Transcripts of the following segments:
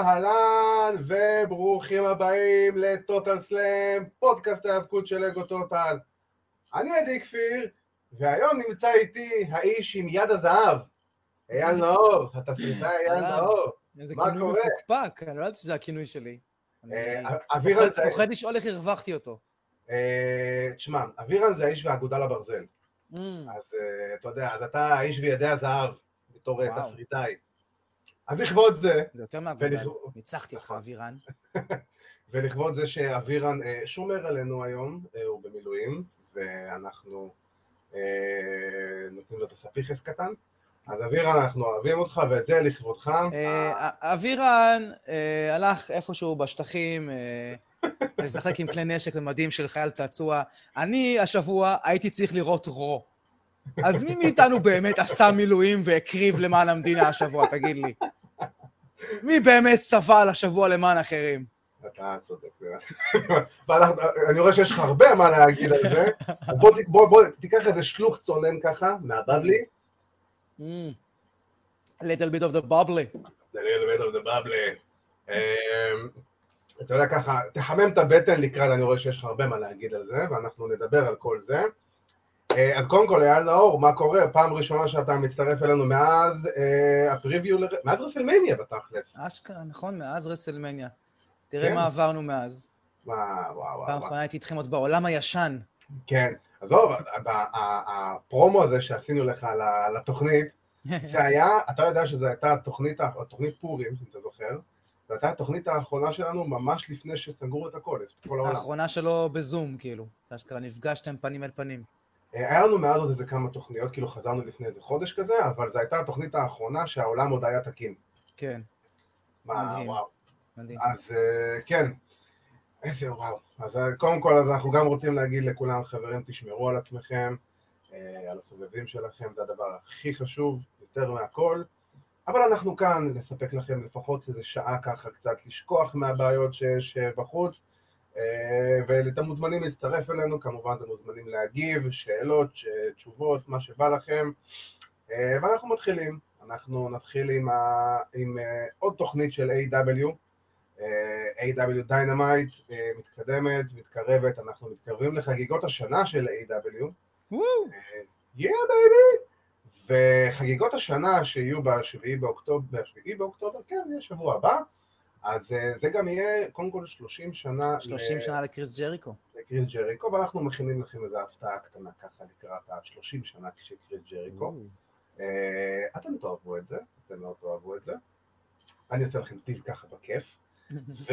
אהלן וברוכים הבאים לטוטל סלאם, פודקאסט ההיאבקות של אגו טוטל. אני עדי כפיר, והיום נמצא איתי האיש עם יד הזהב, אייל נאור, התסריטאי אייל נאור. איזה כינוי? מפוקפק, אני לא ידעתי שזה הכינוי שלי. אני אה, אבירן פוחד- לשאול איך הרווחתי אותו. אה, תשמע, אבירן זה האיש והאגודה לברזל. Mm, אז אה, אתה יודע, אז אתה האיש וידי הזהב, בתור. תסריטאי. אז לכבוד זה, זה יותר מהגודל. ולכ- ניצחתי אותך, אבירן. ולכבוד זה שאבירן אה, שומר עלינו היום, אה, הוא במילואים, ואנחנו אה, נותנים לו את הספיחס קטן. אז אבירן, אנחנו אוהבים אותך, ואת זה לכבודך. אבירן הלך איפשהו בשטחים, לשחק עם כלי נשק ומדים של חייל צעצוע. אני השבוע הייתי צריך לראות רו. אז מי מאיתנו באמת עשה מילואים והקריב למען המדינה השבוע, תגיד לי? מי באמת סבל השבוע למען אחרים? אתה צודק. אני רואה שיש לך הרבה מה להגיד על זה. בוא, תיקח איזה שלוק צונן ככה, מהבבלי. Mm. little bit of the bubbly. The little bit of the bubbly. אמ, אתה יודע ככה, תחמם את הבטן לקראת, אני רואה שיש לך הרבה מה להגיד על זה, ואנחנו נדבר על כל זה. אה, אז קודם כל, אייל נאור, מה קורה? פעם ראשונה שאתה מצטרף אלינו מאז אה, ה preview, מאז רסלמניה בתכלס. אשכרה, נכון, מאז רסלמניה. תראה כן. מה עברנו מאז. וואו, וואו, פעם. אחרונה הייתי איתכם עוד בעולם הישן. כן, עזוב, הפרומו הזה שעשינו לך לתוכנית, זה היה, אתה יודע שזו הייתה התוכנית פורים, אם אתה זוכר, זו הייתה התוכנית האחרונה שלנו ממש לפני שסגרו את הכל, את כל העולם. האחרונה שלו בזום, כאילו. אשכרה נפגשתם פנים אל פנים. היה לנו מאז עוד איזה כמה תוכניות, כאילו חזרנו לפני איזה חודש כזה, אבל זו הייתה התוכנית האחרונה שהעולם עוד היה תקין. כן, מה, מדהים. וואו. מדהים. אז אה, כן, איזה וואו. אז אה, קודם כל, אז אנחנו גם רוצים להגיד לכולם, חברים, תשמרו על עצמכם, אה, על הסובבים שלכם, זה הדבר הכי חשוב, יותר מהכל. אבל אנחנו כאן לספק לכם לפחות איזה שעה ככה קצת לשכוח מהבעיות שיש בחוץ. אה, ואתם מוזמנים להצטרף אלינו, כמובן אתם מוזמנים להגיב, שאלות, תשובות, מה שבא לכם. אה, ואנחנו מתחילים. אנחנו נתחיל עם, ה... עם אה, עוד תוכנית של AEW. AEW Dynamite אה, מתקדמת, מתקרבת, אנחנו מתקרבים לחגיגות השנה של AEW וואו. yeah baby! וחגיגות השנה שיהיו ב-7 באוקטובר, ב-7 באוקטובר, כן, יהיה שבוע הבא, אז אה, זה גם יהיה קודם כל 30 שנה 30 ל- שנה לקריס ג'ריקו. לקריס ג'ריקו, ואנחנו מכינים לכם איזו הפתעה קטנה ככה לקראת ה-30 שנה של קריס ג'ריקו. אה, אתם תאהבו את זה, אתם לא תאהבו את זה. אני אעשה לכם טיז ככה בכיף. ו...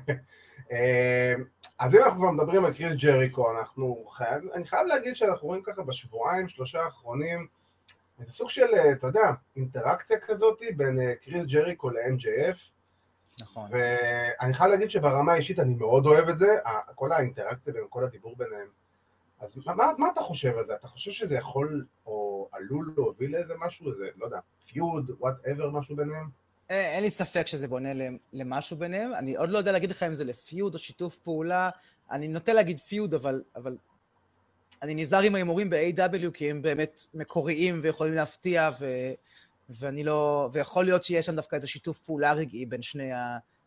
אה, אז אם אנחנו כבר מדברים על קריס ג'ריקו, אנחנו חייב, אני חייב להגיד שאנחנו רואים ככה בשבועיים, שלושה האחרונים, איזה סוג של, אתה יודע, אינטראקציה כזאת בין קריס ג'ריקו ל-MJF, נכון. ואני חייב להגיד שברמה האישית אני מאוד אוהב את זה, כל האינטראקציה וכל הדיבור ביניהם. אז מה, מה, מה אתה חושב על זה? אתה חושב שזה יכול או עלול להוביל לאיזה משהו, איזה, לא יודע, feud, whatever, משהו ביניהם? אה, אין לי ספק שזה בונה למ- למשהו ביניהם. אני עוד לא יודע להגיד לך אם זה ל feud או שיתוף פעולה. אני נוטה להגיד feud, אבל, אבל אני נזהר עם ההימורים ב-AW, כי הם באמת מקוריים ויכולים להפתיע, ו, ואני לא... ויכול להיות שיש שם דווקא איזה שיתוף פעולה רגעי בין שני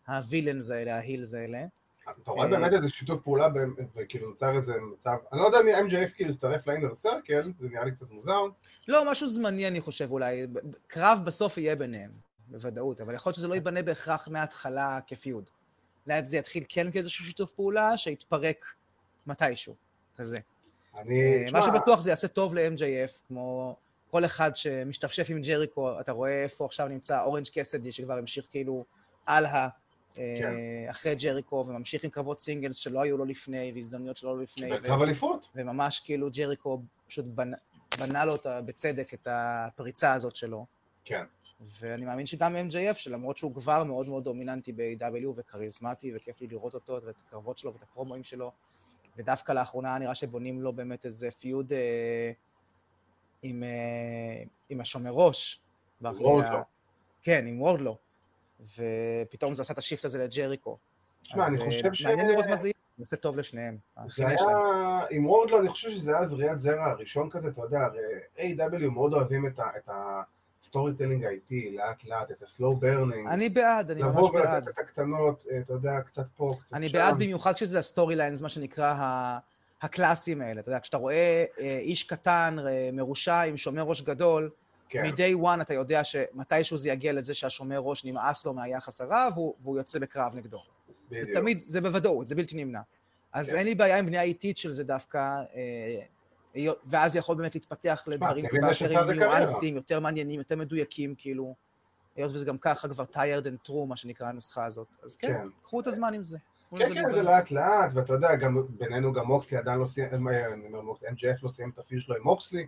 הווילאנס האלה, ההילס האלה. אתה רואה אה, באמת איזה שיתוף פעולה, וכאילו נוצר איזה מצב, אני לא יודע מי MJF כאילו הצטרף לאינר סרקל, זה נראה לי קצת מוזר. לא, משהו זמני, אני חושב, אולי. קרב בסוף יהיה ביניהם, בוודאות, אבל יכול להיות שזה לא ייבנה בהכרח מההתחלה כפיוד. אולי זה יתחיל כן כאיזשהו שיתוף פעולה, שיתפרק מתישהו, כזה. אני, אה, מה שבטוח זה יעשה טוב ל-MJF, כמו כל אחד שמשתפשף עם ג'ריקו, אתה רואה איפה עכשיו נמצא אורנג' קאסידי, שכבר המשיך כאילו על ה... אה, כן. אחרי ג'ריקו, וממשיך עם קרבות singles שלא היו לו לפני, והזדמנויות שלא היו לפני. ו- בקרב אליפות. וממש כאילו ג'ריקו פשוט בנה, בנה לו אותה בצדק את הפריצה הזאת שלו. כן. ואני מאמין שגם MJF, שלמרות שהוא כבר מאוד מאוד דומיננטי ב-AEW וכריזמטי, וכיף לי לראות אותו, ואת הקרבות שלו ואת הפרומואים שלו, ודווקא לאחרונה נראה שבונים לו באמת איזה feud אה, עם, אה, עם השומר ראש. וורדלו. כן, עם וורדלו. ופתאום זה עשה את ה shift הזה לג'ריקו. תשמע, אני אה, חושב ש... מעניין לראות מה זה יהיה, זה עושה טוב לשניהם. זה היה. עם וורדלו, אני חושב שזה היה זריעת זרע הראשון כזה, אתה יודע, הרי AEW מאוד אוהבים את, ה, את ה storytelling האיטי, לאט לאט, את ה slow burning. אני בעד, אני ממש לבוא בעד. ולתת את הקטנות, אה, אתה יודע, קצת פה, קצת שם. אני בעד במיוחד כשזה ה storylines, מה שנקרא הקלאסיים האלה. אתה יודע, כשאתה רואה אה, איש קטן, אה, מרושע, עם שומר ראש גדול, כן, מ-day one אתה יודע שמתישהו זה יגיע לזה שהשומר ראש נמאס לו מהיחס הרע, והוא, והוא יוצא בקרב נגדו. זה בדיוק. תמיד, זה בוודאות, זה בלתי נמנע. אז כן. אין לי בעיה עם בנייה איטית של זה דווקא, אה, ואז יכול באמת להתפתח לדברים טיפה בקריירה. ניואנסים, יותר מעניינים, יותר מדויקים, כאילו. היות וזה גם ככה כבר tired and true, מה שנקרא הנוסחה הזאת. אז כן, כן. קחו את הזמן עם זה. כן, כן. זה לאט לאט, ואתה יודע, גם בינינו גם מוקסלי עדיין לא סיים, אני אומר מוקסלי, MJF לא סיים את הפיוט שלו עם מוקסלי,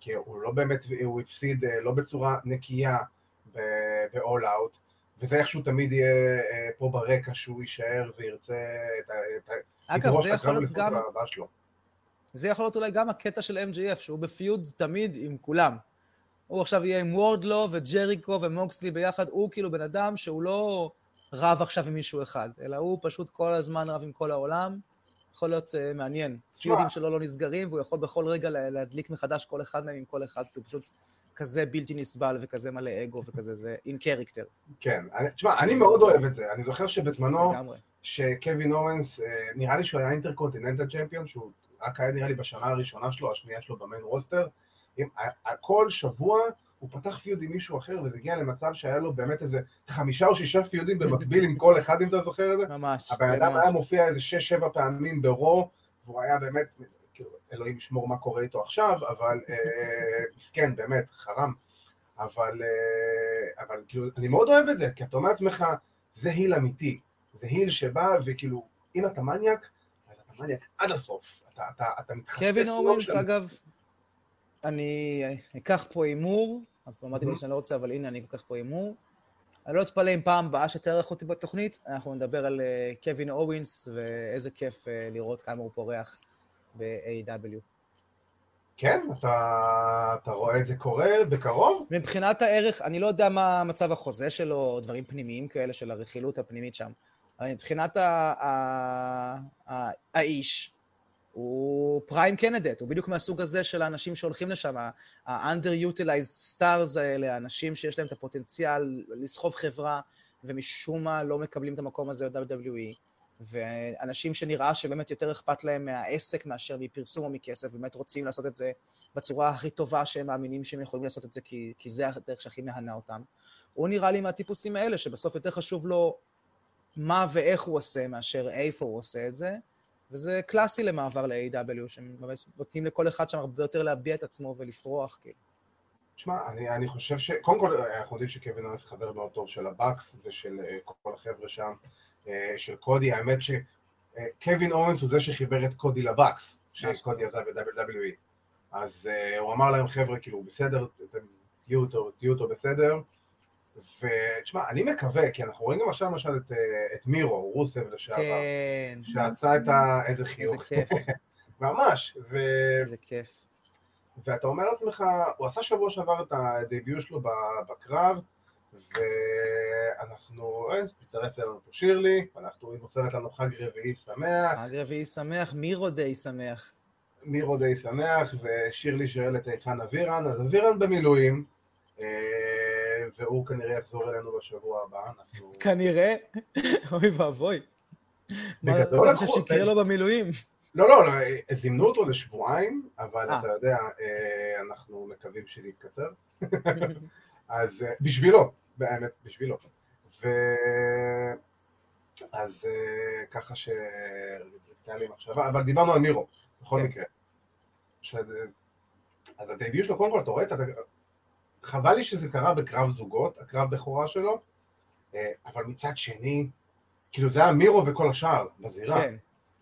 כי הוא לא באמת, הוא הפסיד אה, לא בצורה נקייה ב-all out, וזה איכשהו תמיד יהיה אה, פה ברקע שהוא יישאר וירצה את ה... אגב, זה יכול להיות גם. זה יכול להיות אולי גם הקטע של MJF, שהוא בפיוד תמיד עם כולם. הוא עכשיו יהיה עם וורדלו וג'ריקו ומוקסלי ביחד, הוא כאילו בן אדם שהוא לא רב עכשיו עם מישהו אחד, אלא הוא פשוט כל הזמן רב עם כל העולם. יכול להיות uh, מעניין. פיודים שלו לא נסגרים, והוא יכול בכל רגע לה- להדליק מחדש כל אחד מהם עם כל אחד, כי הוא פשוט כזה בלתי נסבל וכזה מלא אגו וכזה, זה אין קריקטר. כן, תשמע, אני מאוד אוהב את זה, אני זוכר שבזמנו. שקווין אורנס, אה, נראה לי שהוא היה אינטרקונטיננטל צ'מפיון, שהוא רק היה נראה לי בשנה הראשונה שלו, השנייה שלו במיין רוסטר, עם- כל שבוע הוא פתח פיוד עם מישהו אחר, וזה הגיע למצב שהיה לו באמת איזה חמישה או שישה פיודים במקביל עם כל אחד, אם אתה זוכר את זה. ממש, הבן אדם. היה מופיע איזה שש-שבע פעמים ברו, והוא היה באמת, כאילו, אלוהים ישמור מה קורה איתו עכשיו, אבל אה, מסכן, באמת, חרם. אבל, אה, אבל כאילו, אני מאוד אוהב את זה, כי אתה אומר לעצמך, זה היל אמיתי. זה היל שבא, וכאילו, אם אתה מניאק, אז אתה מניאק עד הסוף. אתה, אתה, אתה מתחסף. קווין לא אורנס. אגב, אני אקח פה הימור, אמרתי Mhm. שאני לא רוצה, אבל הנה, אני אקח פה הימור. אני לא אתפלא אם פעם הבאה שתארח אותי בתוכנית, אנחנו נדבר על אה, קווין אורנס, ואיזה כיף אה, לראות כמה הוא פורח ב-AW. כן, אתה, אתה רואה את זה קורה בקרוב? מבחינת הערך, אני לא יודע מה מצב החוזה שלו, או דברים פנימיים כאלה של הרכילות הפנימית שם, אבל מבחינת ה- ה- ה- האיש, הוא פריים קנדט, הוא בדיוק מהסוג הזה של האנשים שהולכים לשם, ה-underutilized stars האלה, האנשים שיש להם את הפוטנציאל לסחוב חברה, ומשום מה לא מקבלים את המקום הזה ב-WWE, ואנשים שנראה שבאמת יותר אכפת להם מהעסק מאשר מפרסום או מכסף, באמת רוצים לעשות את זה בצורה הכי טובה שהם מאמינים שהם יכולים לעשות את זה, כי, כי זה הדרך שהכי מהנה אותם. הוא נראה לי מהטיפוסים האלה, שבסוף יותר חשוב לו מה ואיך הוא עושה, מאשר איפה הוא עושה את זה, וזה קלאסי למעבר ל-AEW, שהם באמת נותנים לכל אחד שם הרבה יותר להביע את עצמו ולפרוח, כאילו. תשמע, אני, אני חושב ש... קודם כל, אנחנו יודעים שקווין אוונס חבר מאוד טוב של הבאקס ושל אה, כל החבר'ה שם, אה, של קודי. האמת שקווין אוונס הוא זה שחיבר את קודי לבאקס, שקודי עזב את WWE. אז הוא אמר להם, חבר'ה, כאילו, בסדר, תהיו אותו, תהיו אותו בסדר. ותשמע, אני מקווה, כי אנחנו רואים גם עכשיו למשל את, אה, את מירו, רוסב לשעבר, כן, שעשה את ה... איזה איזה חיוך. כיף, ממש. ו... איזה כיף. ואתה אומר לעצמך, הוא עשה שבוע שעבר את הדביוט שלו בקרב, ואנחנו, אה, מצטרף אלינו פה שירלי, ואנחנו, היא מוסרת לנו חג רביעי שמח, חג רביעי שמח, מירו דיי שמח. מירו די שמח, ושירלי שואלת היכן אבירן, אז אבירן במילואים, אה, והוא כנראה יחזור אלינו בשבוע הבא, אנחנו... כנראה, אוי ואבוי. מה בגדול אתה חושב לקחו, שיקרה כן. לו במילואים? לא, לא, לא, זימנו אותו לשבועיים, אבל אה. אתה יודע, אה, אנחנו מקווים שזה יתקצר. אז אה, בשבילו, באמת, בשבילו. ו... אז ככה ש... הייתה לי מחשבה, אבל דיברנו על מירו, בכל כן. מקרה. אז הדייביוט שלו, קודם כל, אתה רואה. חבל לי שזה קרה בקרב זוגות, הקרב בכורה שלו, אה, אבל מצד שני, כאילו זה היה מירו וכל השאר בזירה. כן,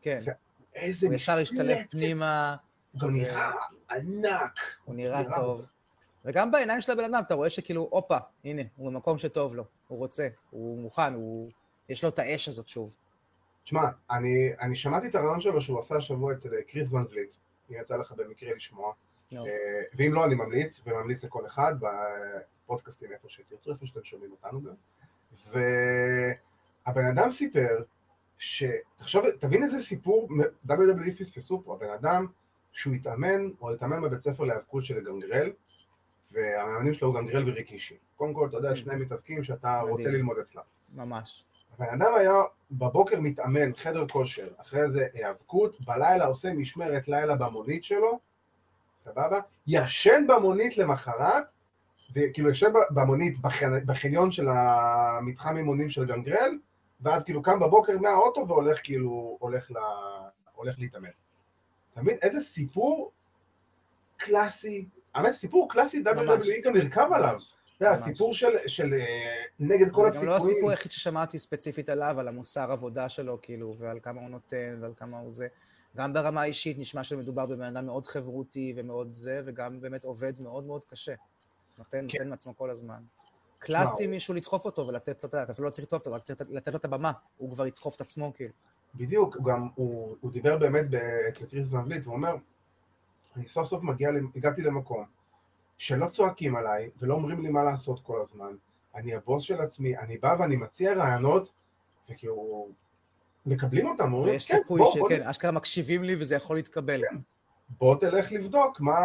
כן. זה- איזה הוא ישר השתלב. פנימה, הוא גם נראה ענק. הוא נראה טוב. וגם בעיניים של הבן אדם, אתה רואה שכאילו, הופה, הנה, הוא במקום שטוב לו, הוא רוצה, הוא מוכן, הוא... יש לו את האש הזאת שוב. תשמע, אני, אני שמעתי את הרעיון שלו שהוא עשה השבוע אצל אה, קריס ון וליט, אם יצא לך במקרה לשמוע, ואם לא אני ממליץ, וממליץ לכל אחד בפודקאסטים איפה שתרצו, איפה שאתם שומעים אותנו גם. והבן אדם סיפר, שתחשוב, תבין איזה סיפור WWE פספסו פה, הבן אדם שהוא התאמן, או התאמן בבית ספר להיאבקות של גנגרל, והמאמנים שלו הוא גם גרל וריקישי. קודם כל, אתה יודע, שני מתאבקים שאתה. רוצה ללמוד אצלם. ממש. הבן אדם היה בבוקר מתאמן, חדר כושר, אחרי זה היאבקות, בלילה עושה משמרת לילה במונית שלו, סבבה? ישן במונית למחרת, וכאילו יושב במונית בחנ- בחניון של המתחם אימונים של גנגרל, ואז כאילו קם בבוקר מהאוטו והולך כאילו, הולך, ל... הולך להתאמן. אתה מבין? איזה סיפור קלאסי, האמת סיפור קלאסי. WWE גם לרכב עליו. ממש. הסיפור של, של אה, נגד כל זה גם לא. הסיפור היחיד ששמעתי ספציפית עליו, על המוסר עבודה שלו, כאילו, ועל כמה הוא נותן, ועל כמה הוא זה. גם ברמה האישית נשמע שמדובר בבן אדם מאוד חברותי ומאוד זה, וגם באמת עובד מאוד מאוד קשה. נותן, כן. נותן מעצמו כל הזמן. קלאסי וואו. מישהו לדחוף אותו ולתת לו, אתה אפילו לא צריך לדחוף אותו, רק צריך לתת לו את הבמה. הוא כבר ידחוף את עצמו, כאילו. בדיוק, הוא גם, הוא, הוא דיבר באמת אצל קריס ון וליט, הוא אומר, אני סוף סוף מגיע, הגעתי למקום שלא צועקים עליי ולא אומרים לי מה לעשות כל הזמן, אני הבוס של עצמי, אני בא ואני מציע רעיונות, וכאילו, מקבלים אותם, אומרים, ויש כן, סיכוי בוא, בוא, שכן, אשכרה מקשיבים לי וזה יכול להתקבל. בוא תלך לבדוק מה,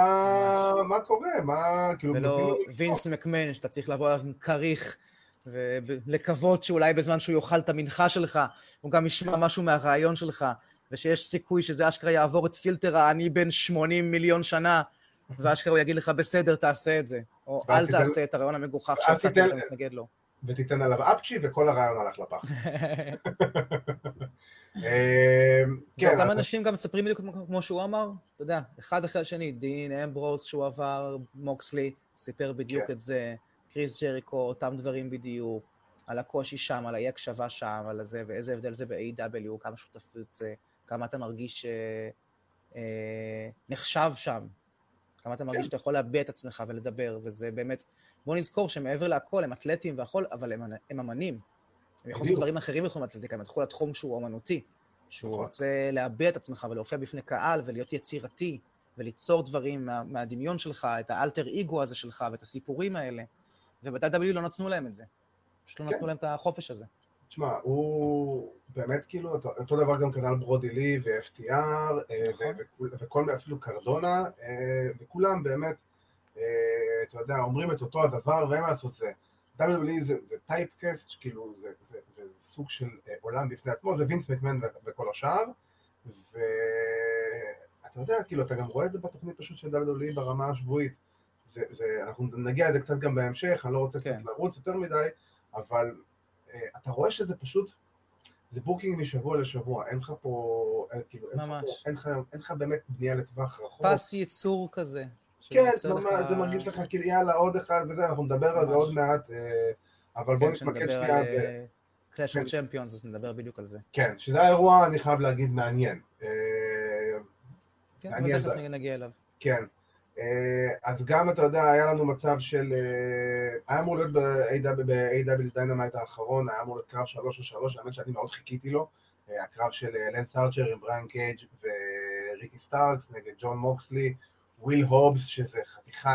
מה קורה, מה, כאילו, ולא. וינס מקמן, שאתה צריך לבוא אליו עם כריך, ולקוות שאולי בזמן שהוא יאכל את המנחה שלך, הוא גם ישמע משהו מהרעיון שלך, ושיש סיכוי שזה אשכרה יעבור את פילטר האני בן 80 מיליון שנה, ואשכרה הוא יגיד לך, בסדר, תעשה את זה. או אל תעשה את הרעיון המגוחך ואז שהצעת תיתן- ואתה מתנגד לו. ותיתן עליו אפצ'י וכל הרעיון הלך לפח. אה, כן, ואותם אז- אנשים גם מספרים בדיוק כמו- שהוא אמר, אתה יודע, אחד אחרי השני, דין אמברוז כשהוא עבר, מוקסלי, סיפר בדיוק כן. את זה, קריס ג'ריקו, אותם דברים בדיוק, על הקושי שם, על האי הקשבה שם, על זה, ואיזה הבדל זה ב-AW, כמה שותפות זה, כמה אתה מרגיש אה, אה, נחשב שם, כמה אתה מרגיש כן. שאתה יכול להביע את עצמך ולדבר, וזה באמת, בוא נזכור שמעבר להכל הם אתלטים והכל, אבל הם, הם אמנים. הם יכולים לעשות. דברים אחרים בתחום האתלטיקה, הם ילכו לתחום שהוא אומנותי. שהוא נכון. רוצה להביע את עצמך ולהופיע בפני קהל ולהיות יצירתי וליצור דברים מה, מהדמיון שלך, את האלטר אגו הזה שלך ואת הסיפורים האלה. וב-W לא נתנו להם את זה. פשוט לא כן. נתנו להם את החופש הזה. תשמע, הוא באמת כאילו, אותו, אותו דבר גם כנ"ל ברודי לי ו-FTR, אה, נכון. ו- ו- וכל, אפילו קרדונה, אה, וכולם באמת, אתה יודע, אומרים את אותו הדבר, ואין מה לעשות זה. WWE זה, זה טייפקאסט, כאילו, זה, זה, זה סוג של אה, עולם בפני עצמו, זה וינס מקמן וכל השאר, ואתה יודע, כאילו, אתה גם רואה את זה בתוכנית פשוט של WWE ברמה השבועית. זה, זה, אנחנו נגיע לזה קצת גם בהמשך, אני לא רוצה כן. לרוץ יותר מדי, אבל אה, אתה רואה שזה פשוט, זה booking משבוע לשבוע, אין לך פה, אין, כאילו, אין לך. פה, אין, לך, אין לך באמת בנייה לטווח רחוק. פס ייצור כזה. כן, שמייצר זה, מרגיש לך כאילו יאללה עוד אחד וזה, אנחנו נדבר על זה ממש. עוד מעט, אה, אבל בוא כן, נתמקד שנייה, Clash of. Champions, אז נדבר בדיוק על זה. כן, שזה האירוע, אני חייב להגיד, מעניין. אה, כן, אבל תכף. נגיע אליו. כן. אה, אז גם, אתה יודע, היה לנו מצב של... היה אמור להיות ב-AEW Dynamite האחרון, היה אמור להיות קרב 3 על 3, האמת שאני מאוד חיכיתי לו. הקרב של לנס ארצ'ר עם בריאן קייג' וריקי סטארקס נגד ג'ון מוקסלי, וויל הובס, שזה חתיכת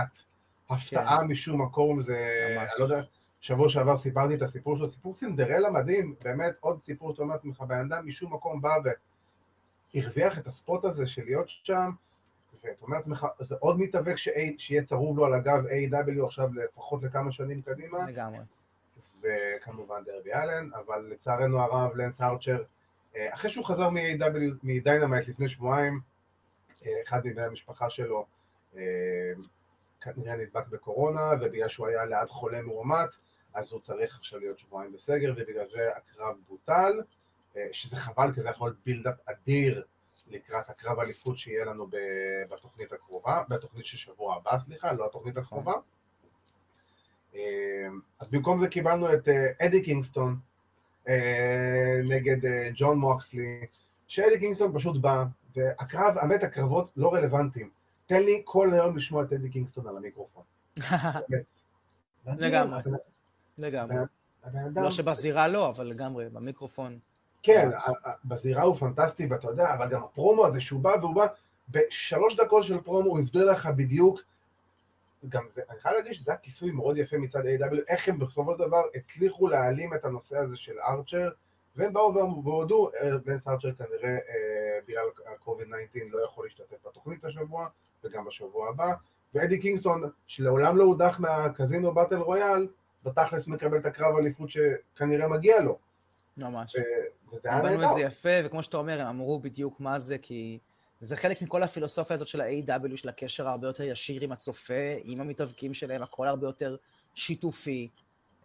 הפתעה משום מקום, זה... ממש. אני לא יודע, שבוע שעבר סיפרתי את הסיפור שלו, סיפור סינדרלה מדהים, באמת עוד סיפור שאתה אומר לעצמך, בן אדם משום מקום בא והרוויח את ה spot הזה של להיות שם, ואתה אומר לעצמך, זה עוד מתאבק שיהיה צרוב לו על הגב AEW עכשיו לפחות לכמה שנים קדימה, לגמרי. וכמובן דרבי אלן, אבל לצערנו הרב לנס ארצ'ר, אה, אחרי שהוא חזר מ-AEW, מ Dynamite לפני שבועיים, אה, אחד מבני המשפחה שלו כנראה נדבק בקורונה, ובגלל שהוא היה ליד חולה מאומת, אז הוא צריך עכשיו להיות שבועיים בסגר, ובגלל זה הקרב בוטל, אה, שזה חבל, כי זה יכול להיות בילדאפ אדיר לקראת הקרב אליפות שיהיה לנו בתוכנית הקרובה, בתוכנית של שבוע הבא, סליחה, לא התוכנית הקרובה. אה, אז במקום זה קיבלנו את אה, אדי קינגסטון אה, נגד אה, ג'ון מוקסלי, שאדי קינגסטון פשוט בא, והקרב, האמת הקרבות לא רלוונטיים. תן לי כל היום לשמוע את אדי קינגסטון על המיקרופון. לגמרי. לגמרי. לא שבזירה לא, אבל לגמרי, במיקרופון. כן, בזירה הוא פנטסטי, ואתה יודע, אבל גם הפרומו הזה שהוא בא, והוא בא, בשלוש דקות של פרומו הוא הסביר לך בדיוק, גם זה, אני חייב להגיד שזה היה כיסוי מאוד יפה מצד AEW, איך הם בסופו של דבר הצליחו להעלים את הנושא הזה של ארצ'ר, והם באו והודו, אה, בנס ארצ'ר כנראה אה, בגלל ה-COVID-19 לא יכול להשתתף בתוכנית השבוע, וגם בשבוע הבא, ואדי קינגסטון, שלעולם לא הודח מהקזינו באטל רויאל, בתכלס מקבל את הקרב אליפות שכנראה מגיע לו. ממש. הם בנו. את זה יפה, וכמו שאתה אומר, הם אמרו בדיוק מה זה, כי זה חלק מכל הפילוסופיה הזאת של ה-AW, של הקשר הרבה יותר ישיר עם הצופה, עם המתאבקים שלהם, הכל הרבה יותר שיתופי,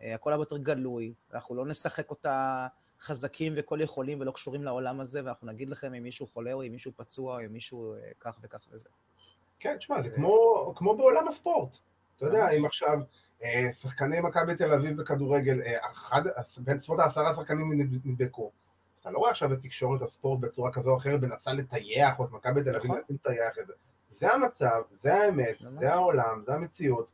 אה, הכל הרבה יותר גלוי. אנחנו לא נשחק אותה חזקים וכל יכולים ולא קשורים לעולם הזה, ואנחנו נגיד לכם אם מישהו חולה או אם מישהו פצוע או אם מישהו אה, כך וכך וזה. כן, תשמע, זה כמו, כמו בעולם הספורט. אתה יודע. אם עכשיו אה, שחקני מכבי תל אביב בכדורגל, אה, אחד, בין בסביבות העשרה שחקנים נד- נדבקו. אתה לא רואה עכשיו את תקשורת הספורט בצורה כזו או אחרת, מנסה לטייח, או את מכבי תל אביב נכון. מנסים לטייח את זה. זה המצב, זה האמת. זה העולם, זה המציאות.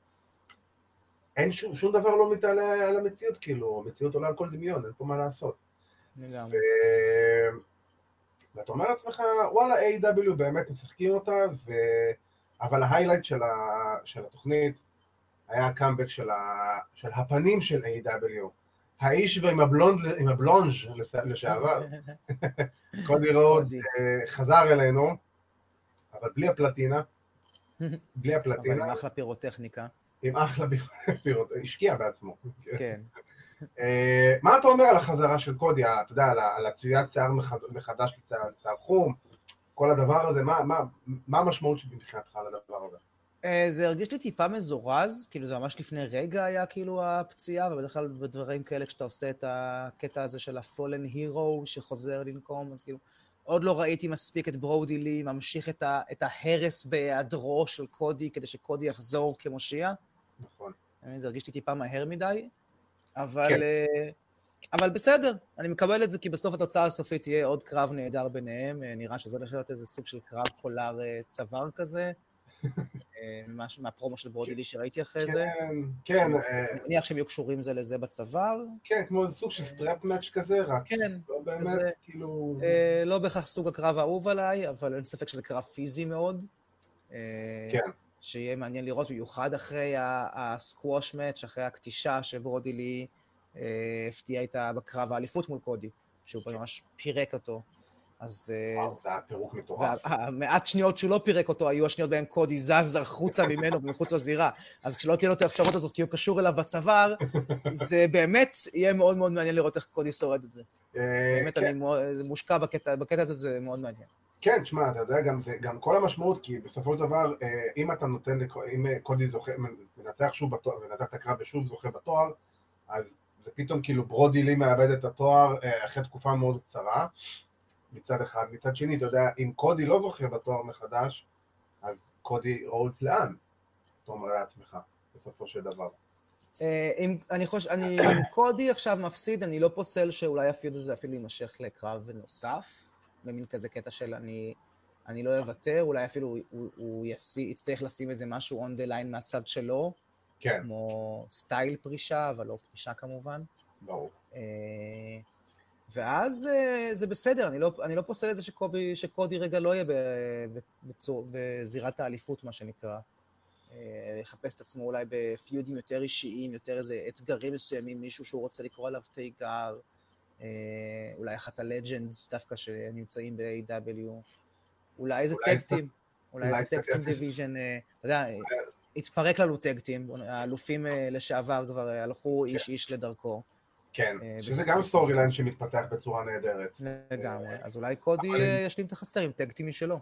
אין שום, שום דבר לא מתעלה על המציאות, כאילו, המציאות עולה על כל דמיון, אין פה מה לעשות. לגמרי. ואתה אומר לעצמך, וואלה, A.W. באמת משחקים אותה, ו... אבל ההיילייט של, ה... של התוכנית היה הקאמבק של, ה... של הפנים של A.W. האיש ועם הבלונד, עם הבלונג' לשעבר, קודי רוד. אה, חזר אלינו, אבל בלי הפלטינה, בלי אבל עם הפלטינה, אחלה פירוטכניקה, עם אחלה פירות, השקיע בעצמו. כן. אה, מה אתה אומר על החזרה של קודי, אתה יודע, על הצביעת שיער מחד- מחדש לשיער שיער חום, כל הדבר הזה, מה- מה- מה המשמעות מבחינתך על הדבר הזה? אה, זה הרגיש לי טיפה מזורז, כאילו זה ממש לפני רגע היה כאילו הפציעה, ובדרך כלל בדברים כאלה כשאתה עושה את הקטע הזה של ה-fallen hero שחוזר לנקום, אז כאילו עוד לא ראיתי מספיק את ברודי לי ממשיך את, ה- את ההרס בהיעדרו של קודי כדי שקודי יחזור כמושיע. נכון. אה, זה הרגיש לי טיפה מהר מדי, אבל, כן. אבל בסדר, אני מקבל את זה כי בסוף התוצאה הסופית תהיה עוד קרב נהדר ביניהם, אה, נראה שזה הולך להיות איזה סוג של קרב collar אה, צוואר כזה, אה, משהו מהפרומו של ברודי לי שראיתי אחרי זה. כן, כן, אני מניח שהם יהיו קשורים זה לזה בצוואר. כן, כמו איזה סוג של strap match כזה, רק כן, לא באמת, כאילו... אה, לא בהכרח סוג הקרב האהוב עליי, אבל אין ספק שזה קרב פיזי מאוד. כן. שיהיה מעניין לראות, במיוחד אחרי הסקווש מאץ', אחרי הקטישה שברודי לי אה, הפתיע איתה בקרב האליפות מול קודי, שהוא ממש פירק אותו. אז אה, זה היה פירוק מטורף. והמעט שניות שהוא לא פירק אותו, היו השניות בהן קודי זז החוצה ממנו מחוץ לזירה. אז כשלא תהיה לו את האפשרות הזאת, כי הוא קשור אליו בצוואר, זה באמת יהיה מאוד מאוד מעניין לראות איך קודי שורד את זה. אה, באמת, כן, אני מאוד- מושקע בקטע, הזה, זה מאוד מעניין. כן, תשמע, אתה יודע, גם, זה, גם כל המשמעות, כי בסופו של דבר, אה, אם אתה נותן, אם אה, קודי זוכה, מנצח שוב בתואר, מנצח את הקרב ושוב זוכה בתואר, אז זה פתאום כאילו ברודי לי מאבד את התואר אה, אחרי תקופה מאוד קצרה, מצד אחד. מצד שני, אתה יודע, אם קודי לא זוכה בתואר מחדש, אז קודי רודס לאן? אתה אומר לעצמך, בסופו של דבר. אה, אם, אני חושב, אני, אם קודי עכשיו מפסיד, אני לא פוסל שאולי הפיוד הזה אפילו יימשך לקרב נוסף, במין כזה קטע של אני, אני לא אוותר, אולי אפילו הוא, הוא, הוא יצטרך לשים איזה משהו on the line מהצד שלו, כן, כמו סטייל פרישה, אבל לא פרישה כמובן. ברור. אה, ואז אה, זה בסדר, אני לא, אני לא פוסל את זה שקובי, שקודי רגע לא יהיה בצור, בזירת האליפות, מה שנקרא. אה, יחפש את עצמו אולי בפיודים יותר אישיים, יותר איזה אתגרים מסוימים, מישהו שהוא רוצה לקרוא עליו תיגר, אולי אחת ה legends דווקא שנמצאים ב-AEW, אולי איזה tag team, אולי ב tag team division, אתה יודע, התפרק לנו tag team, האלופים אה, לשעבר כבר אה, הלכו איש איש לדרכו. כן, אה, שזה גם storyline שמתפתח בצורה נהדרת. לגמרי. אז אולי קודי ישלים את החסר עם tag team משלו.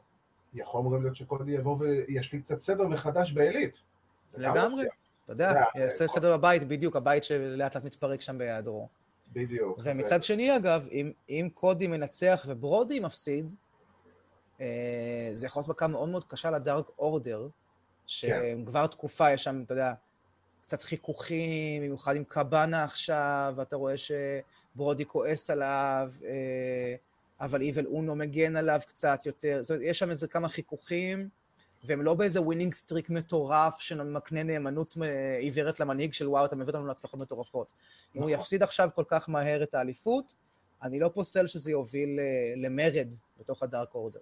יכול גם להיות שקודי יבוא וישלים קצת סדר מחדש ב Elite. לגמרי. אתה יודע, יעשה סדר בבית, בדיוק, הבית שלאט לאט מתפרק שם בהיעדרו. בדיוק. ומצד שני, אגב, אם, קודי מנצח וברודי מפסיד, זה יכול להיות מכה מאוד מאוד קשה ל Dark Order, שהם כבר תקופה, יש שם, אתה יודע, קצת חיכוכים, במיוחד עם קבאנה עכשיו, ואתה רואה שברודי כועס עליו, אה, אבל איבל אונו מגן עליו קצת יותר. זאת אומרת, יש שם איזה כמה חיכוכים, והם לא באיזה winning streak מטורף שמקנה נאמנות אה, עיוורת למנהיג של וואו, אתה מביא אותנו להצלחות מטורפות. אם הוא נכון. יפסיד עכשיו כל כך מהר את האליפות, אני לא פוסל שזה יוביל אה, למרד בתוך הדארק אורדר.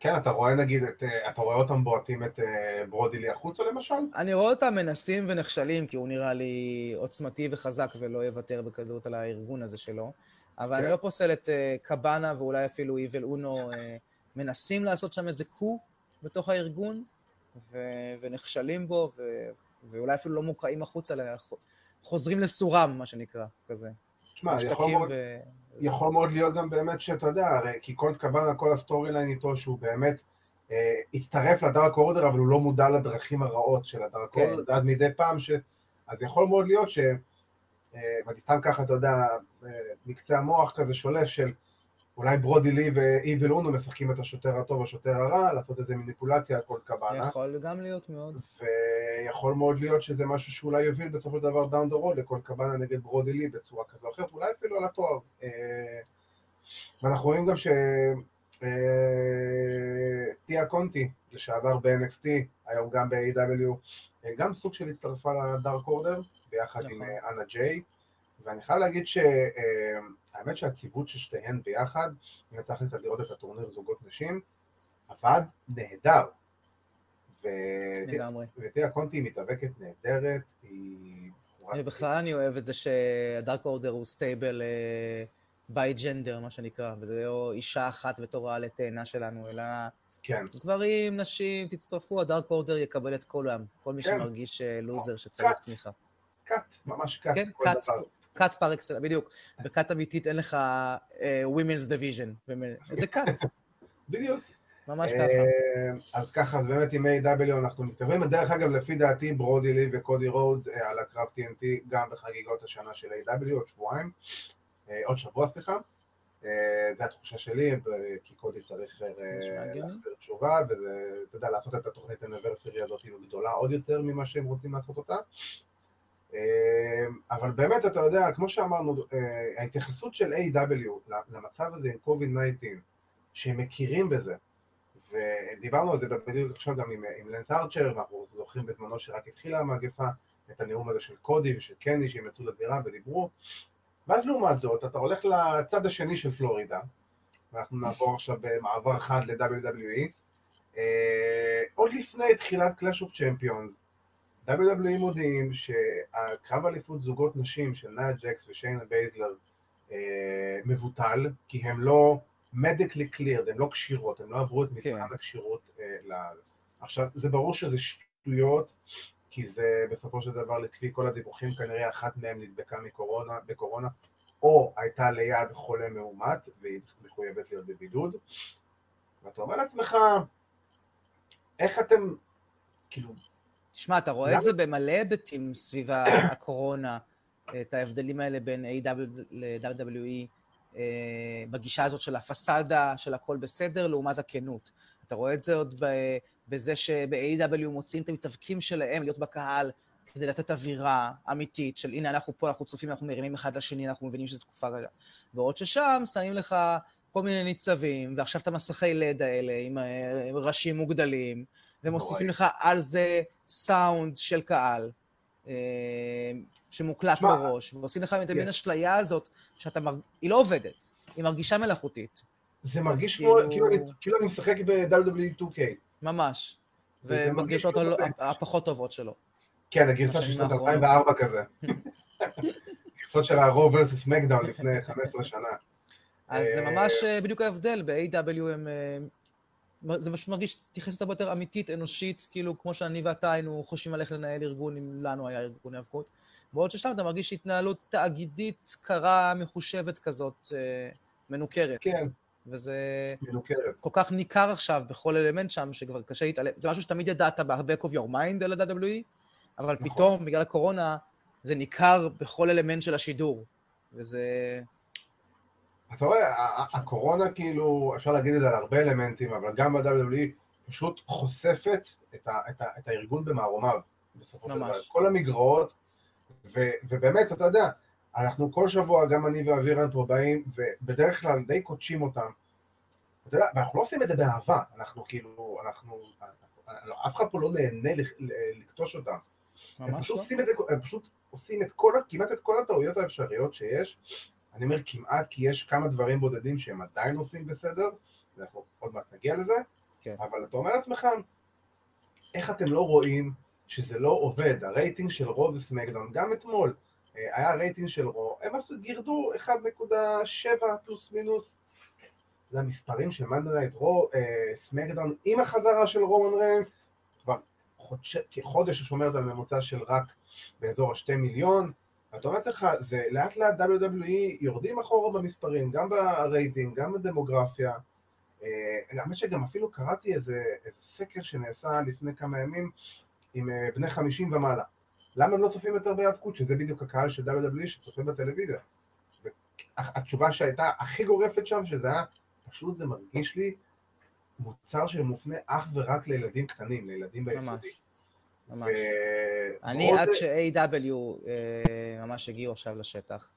כן, אתה רואה נגיד, את, אה, אתה רואה אותם בועטים את אה, ברודילי החוצה למשל? אני רואה אותם מנסים ונכשלים, כי הוא נראה לי עוצמתי וחזק ולא יוותר בקלות על הארגון הזה שלו. אבל כן. אני לא פוסל את אה, קבאנה ואולי אפילו איבל אונו מנסים לעשות שם איזה קו בתוך הארגון, ו- ונכשלים בו, ו- ואולי אפילו לא מוקאים החוצה, חוזרים לסורם, מה שנקרא, כזה. תשמע, יכול מאוד, ו... יכול מאוד להיות גם באמת שאתה יודע, הרי כי קולט קבנה, כל ה storyline איתו, שהוא באמת אה, הצטרף ל Dark Order, אבל הוא לא מודע לדרכים הרעות של ה Dark כן. Order, עד מדי פעם, ש... אז יכול מאוד להיות ש... אה, ואני סתם ככה, אתה יודע, אה, מקצה המוח כזה שולף של אולי ברודי לי ו Evil Uno משחקים את השוטר הטוב והשוטר הרע, לעשות איזה מניפולציה על קולט קבנה. יכול גם להיות מאוד. ויכול מאוד להיות שזה משהו שאולי יוביל בסופו של דבר down the road לקולט קבנה נגד ברודי לי בצורה כזו או אחרת, אולי אפילו על התואר. אה, ואנחנו רואים גם שטיה קונטי, לשעבר ב-NXT, היום גם ב- AEW, אה, גם סוג של הצטרפה ל Dark Order, ביחד עם נכון. אה, אנה ג'יי, ואני חייב להגיד שהאמת שהציוות של שתיהן ביחד, אם יצא לך לראות את הטורניר זוגות נשים, עבד נהדר. וטיה קונטי היא מתאבקת נהדרת, היא... ובכלל אני אוהב את זה שה Dark Order הוא stable bi-gender, מה שנקרא, וזה לא אישה אחת בתור העלה תאנה שלנו, אלא כן, גברים, נשים, תצטרפו, ה Dark Order יקבל את כולם. כל מי כן. שמרגיש אה, לוזר שצריך. תמיכה. cult, ממש cult. כן, כל cult, cult par excellence, בדיוק. ב cult אמיתית אין לך אה, Women's Division. זה cult, בדיוק. ממש ככה. אה, אז ככה, אז באמת עם AEW אנחנו מתקרבים. דרך אגב, לפי דעתי, ברודי לי וקודי רודס אה, על הקרב TNT גם בחגיגות השנה של AEW עוד שבועיים, אה, עוד שבוע סליחה. אה, זו התחושה שלי, כי קודי צריך אה. להחזיר תשובה, וזה, אתה יודע, לעשות את התוכנית האוניברסיטי הזאת היא גדולה עוד יותר ממה שהם רוצים לעשות אותה. אה, אבל באמת, אתה יודע, כמו שאמרנו, אה, ההתייחסות של A.W. למצב הזה עם COVID-19, שהם מכירים בזה, ודיברנו על זה בדיוק עכשיו גם עם, עם לנס ארצ'ר, ואנחנו זוכרים בזמנו שרק התחילה המגפה, את הנאום הזה של קודי ושל קני שהם יצאו לזירה ודיברו, ואז לעומת זאת, אתה הולך לצד השני של פלורידה, ואנחנו נעבור עכשיו במעבר חד ל-WWE, אה, עוד לפני תחילת Clash of Champions, WWE מודיעים שהקרב אליפות זוגות נשים של נאיה ג'קס ושיינה בייזלר אה, מבוטל, כי הם לא medically cleared, הן לא כשירות, הן לא עברו את מבחן כן. הכשירות אה, ל... עכשיו, זה ברור שזה שטויות, כי זה בסופו של דבר לפי כל הדיווחים כנראה אחת מהן נדבקה מקורונה, בקורונה, או הייתה ליד חולה מאומת והיא מחויבת להיות בבידוד, ואתה אומר לעצמך, איך אתם, כאילו, תשמע, אתה רואה את זה במלא היבטים סביב הקורונה, את ההבדלים האלה בין A.W. ל-WWE, אה, בגישה הזאת של הפסאדה, של הכל בסדר, לעומת הכנות. אתה רואה את זה עוד ב- בזה שב-A.W. מוצאים את המתאבקים שלהם להיות בקהל, כדי לתת אווירה אמיתית של הנה אנחנו פה, אנחנו צופים, אנחנו מרימים אחד לשני, אנחנו מבינים שזו תקופה רגע. בעוד ששם שמים לך כל מיני ניצבים, ועכשיו את המסכי לד האלה עם אה, עם ראשים מוגדלים, ומוסיפים. לך על זה סאונד של קהל, אה, שמוקלט מראש, ועושים לך את כן. המין אשליה הזאת, שאתה מרג... היא לא עובדת, היא מרגישה מלאכותית, זה מרגיש כאילו- כמו, כאילו אני- כאילו אני משחק ב-WWE 2K. ממש. מרגיש ובגרסות הפחות טובות שלו. כן, הגרסה של שנת האחרונות. 2004 כזה. גרסות של הרוב versus מקדאון לפני 15 שנה. אז זה אה, ממש אה, בדיוק ההבדל, ב-A.W. הם... זה פשוט מרגיש התייחסות הרבה יותר אמיתית, אנושית, כאילו כמו שאני ואתה היינו חושבים על איך לנהל ארגון, אם לנו היה ארגון היאבקות. בעוד ששם אתה מרגיש התנהלות תאגידית קרה, מחושבת כזאת, אה, מנוכרת. כן, וזה מנוכרת. כל כך ניכר עכשיו בכל אלמנט שם, שכבר קשה להתעלם. זה משהו שתמיד ידעת ב-back of your mind על ה-WWE, אבל נכון. פתאום, בגלל הקורונה, זה ניכר בכל אלמנט של השידור. וזה... אתה רואה, הקורונה כאילו, אפשר להגיד את זה על הרבה אלמנטים, אבל גם ב-WWE פשוט חושפת את, ה, את, ה, את הארגון במערומיו, בסופו של דבר. כל המגרעות, ו, ובאמת, אתה יודע, אנחנו כל שבוע, גם אני ואבירן פה באים, ובדרך כלל די קודשים אותם. אתה יודע, ואנחנו לא עושים את זה באהבה, אנחנו כאילו, אנחנו, אנחנו אף אחד פה לא נהנה לקטוש אותם. הם ממש פשוט לא. עושים את זה, הם פשוט עושים את כל, כמעט את כל הטעויות האפשריות שיש. אני אומר כמעט, כי יש כמה דברים בודדים שהם עדיין עושים בסדר, ואנחנו עוד מעט נגיע לזה, כן. אבל אתה אומר לעצמך, איך אתם לא רואים שזה לא עובד? הרייטינג של Raw ו SmackDown, גם אתמול, אה, היה רייטינג של Raw, הם עשו, גירדו 1.7 פלוס מינוס. זה המספרים של Monday Night Raw, אה, SmackDown עם החזרה של רומן ריינס, כבר חודש, כחודש שומרת על ממוצע של רק באזור השתי מיליון, אתה אומר לך, זה לאט לאט WWE יורדים אחורה במספרים, גם ברייטינג, גם בדמוגרפיה. אה, האמת שגם אפילו קראתי איזה, איזה סקר שנעשה לפני כמה ימים עם אה, בני 50 ומעלה. למה הם לא צופים יותר בהיאבקות, שזה בדיוק הקהל של WWE שצופה בטלוויזיה. התשובה שהייתה הכי גורפת שם, שזה היה, פשוט זה מרגיש לי מוצר שמופנה אך ורק לילדים קטנים, לילדים ביסודי. ממש. ממש. אני עד ש-AW אה, ממש הגיעו עכשיו לשטח,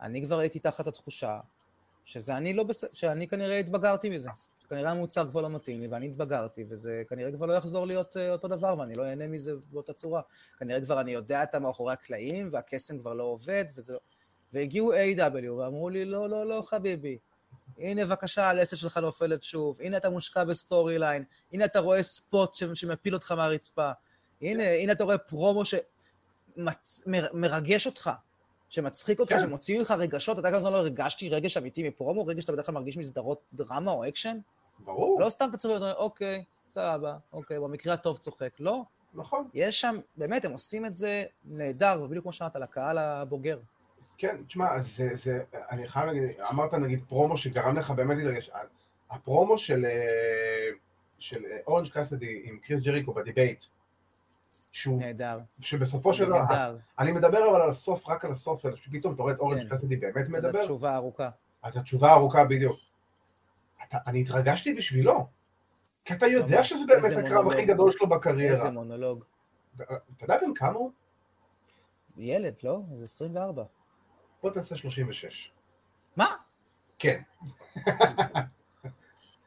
אני כבר הייתי תחת התחושה שזה אני לא בסדר, שאני כנראה התבגרתי מזה. כנראה המוצר כבר לא מתאים לי ואני התבגרתי, וזה כנראה כבר לא יחזור להיות אה, אותו דבר ואני לא אהנה מזה באותה צורה. כנראה כבר אני יודע את המאחורי הקלעים והקסם כבר לא עובד וזה... לא- והגיעו AEW ואמרו לי, לא, לא, לא, חביבי. הנה בבקשה הלסת שלך נופלת שוב, הנה אתה מושקע ב storyline, הנה אתה רואה spot שמפיל אותך מהרצפה, הנה, הנה אתה רואה פרומו שמרגש אותך, שמצחיק אותך, כן. שמוציא ממך רגשות, אתה כמה זמן לא הרגשתי רגש אמיתי מפרומו, רגש שאתה בדרך כלל מרגיש מסדרות דרמה או אקשן? ברור. לא סתם אתה להיות, אוקיי, סבבה, אוקיי, במקרה הטוב צוחק. לא. נכון. יש שם, באמת, הם עושים את זה נהדר, ובדיוק כמו שאמרת, לקהל הבוגר. כן, תשמע, זה, זה, אני חייב להגיד, אמרת נגיד פרומו שגרם לך באמת להתרגש, הפרומו של, אה, של אורנג' קאסידי עם קריס ג'ריקו ב debate, שהוא... נהדר. שבסופו של דבר... נהדר. אני מדבר אבל על הסוף, רק על הסוף, שפתאום אתה רואה את אורנג' כן. קאסדי באמת מדבר. את התשובה הארוכה. את התשובה הארוכה בדיוק. אתה, אני התרגשתי בשבילו. כי אתה יודע שזה באמת הקרב הכי גדול שלו בקריירה. איזה מונולוג. אתה יודע גם כמה הוא? ילד, לא? זה 24. בוא תעשה 36. מה? כן.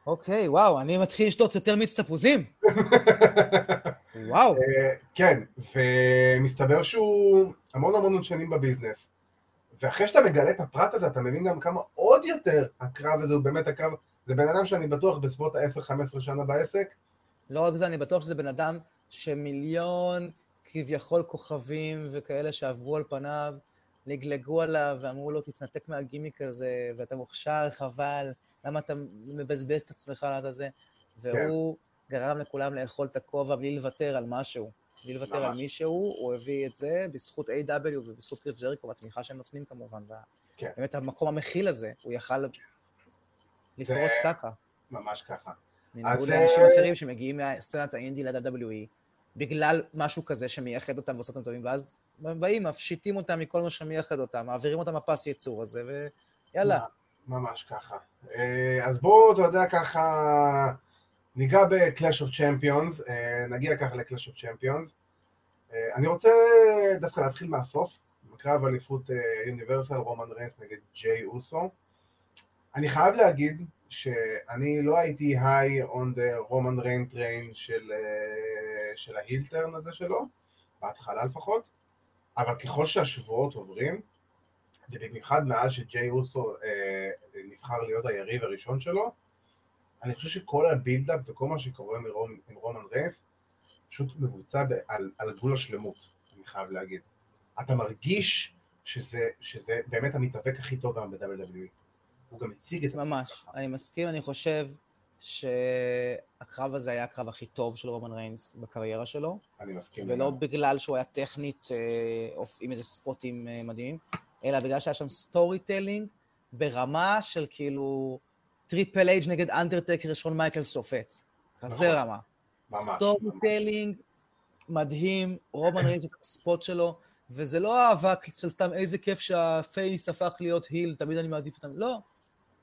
אוקיי, וואו, אני מתחיל לשתות יותר מיץ תפוזים. וואו. אה, כן, ומסתבר שהוא המון המון שנים בביזנס. ואחרי שאתה מגלה את הפרט הזה, אתה מבין גם כמה עוד יותר הקרב הזה הוא באמת הקרב, זה בן אדם שאני בטוח בסביבות ה-10-15 שנה בעסק. לא רק זה, אני בטוח שזה בן אדם שמיליון כביכול כוכבים וכאלה שעברו על פניו, לגלגו עליו ואמרו לו, תתנתק מהגימיק הזה, ואתה מוכשר, חבל, למה אתה מבזבז את עצמך על הזה? והוא כן. גרם לכולם לאכול את הכובע בלי לוותר על משהו. בלי לוותר על מישהו, הוא הביא את זה בזכות A.W. ובזכות קריס ג'ריקו, והתמיכה שהם נותנים כמובן. כן. באמת המקום המכיל הזה, הוא יכל לפרוץ ככה. ממש ככה. בניגוד לאנשים אה, אחרים שמגיעים מהסצנת האינדי ל-WWE, בגלל משהו כזה שמייחד אותם ועושה אותם טובים, ואז באים, מפשיטים אותם מכל מה שמייחד אותם, מעבירים אותם לפס ייצור הזה, ויאללה. ממש ככה. אה, אז בואו, אתה יודע, ככה, ניגע ב-Clash of Champions, אה, נגיע ככה ל-Clash of Champions. אה, אני רוצה דווקא להתחיל מהסוף, בקרב אליפות Universal, רומן ריינס נגד ג'יי אוסו. אני חייב להגיד שאני לא הייתי high on the רומן ריינס train של ה heel turn הזה שלו, בהתחלה לפחות. אבל ככל שהשבועות עוברים, ובמיוחד מאז שג'יי אוסו אה, נבחר להיות היריב הראשון שלו, אני חושב שכל ה buildup וכל מה שקורה רומ, עם רומן ריינס פשוט מבוצע על, על גבול השלמות, אני חייב להגיד. אתה מרגיש שזה, שזה באמת המתאבק הכי טוב היום ב-WWE. הוא גם הציג את זה. ממש, אני מסכים, אני חושב שהקרב הזה היה הקרב הכי טוב של רומן ריינס בקריירה שלו. אני מסכים. ולא בגלל שהוא היה טכנית אה, עם איזה spotים אה, מדהימים, אלא בגלל שהיה שם storytelling ברמה של כאילו Triple H נגד אנדרטקר שון מייקלס. כזה נכון. רמה. storytelling מדהים, רומן ריינס את ה spot שלו, וזה לא אהבה של סתם איזה כיף שה face הפך להיות heel, תמיד אני מעדיף אותם, לא.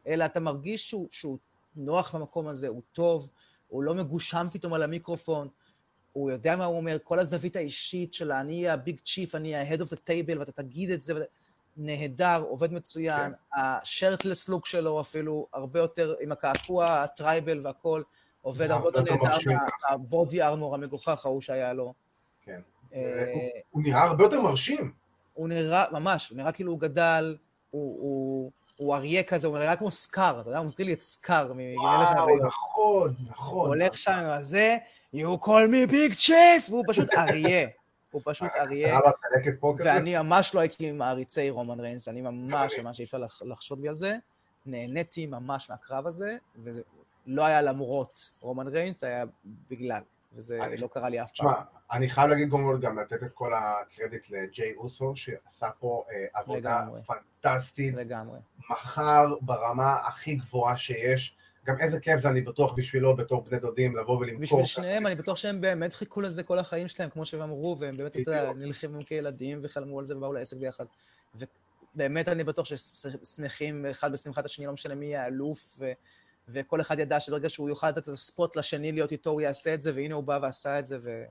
אלא אתה מרגיש שהוא, שהוא נוח במקום הזה, הוא טוב, הוא לא מגושם פתאום על המיקרופון, הוא יודע מה הוא אומר, כל הזווית האישית של אני ה big chief, אני ה-head of the table, ואתה תגיד את זה, נהדר, עובד מצוין, כן. השרטלס לוק שלו אפילו הרבה יותר, עם הקעקוע, הטרייבל והכל, עובד הרבה יותר נהדר מהבודי ארמור המגוחך ההוא שהיה לו. כן. אה, הוא נראה הרבה יותר מרשים. הוא נראה, ממש, הוא נראה כאילו הוא גדל, הוא... הוא אריה כזה, הוא נראה כמו סקאר, אתה יודע, הוא מזכיר לי את סקאר ממלך האריות. נכון, נכון. הוא הולך שם עם הזה, you call me big chief, והוא פשוט אריה. הוא פשוט אריה. ואני ממש לא הייתי מעריצי רומן ריינס, אני ממש, ממש אי אפשר לחשוד בי על זה. נהניתי ממש מהקרב הזה, וזה לא היה למרות רומן ריינס, היה בגלל. וזה לא קרה לי אף פעם. אני חייב להגיד גם, גם לתת את כל הקרדיט לג'יי אוסו, שעשה פה אה, עבודה לגמרי. פנטסטית. לגמרי. מחר ברמה הכי גבוהה שיש. גם איזה כיף זה, אני בטוח בשבילו, בתור בני דודים, לבוא ולמכור. בשביל שניהם, אני בטוח שהם באמת חיכו לזה כל החיים שלהם, כמו שהם אמרו, והם באמת, אתה נלחמו כילדים וחלמו על זה ובאו לעסק ביחד. ובאמת אני בטוח ששמחים אחד בשמחת השני, לא משנה מי יהיה האלוף, ו... וכל אחד ידע שברגע שהוא יוכל לתת את הספוט לשני להיות איתו, הוא יעשה את זה, והנה הוא בא ועשה את זה, ו...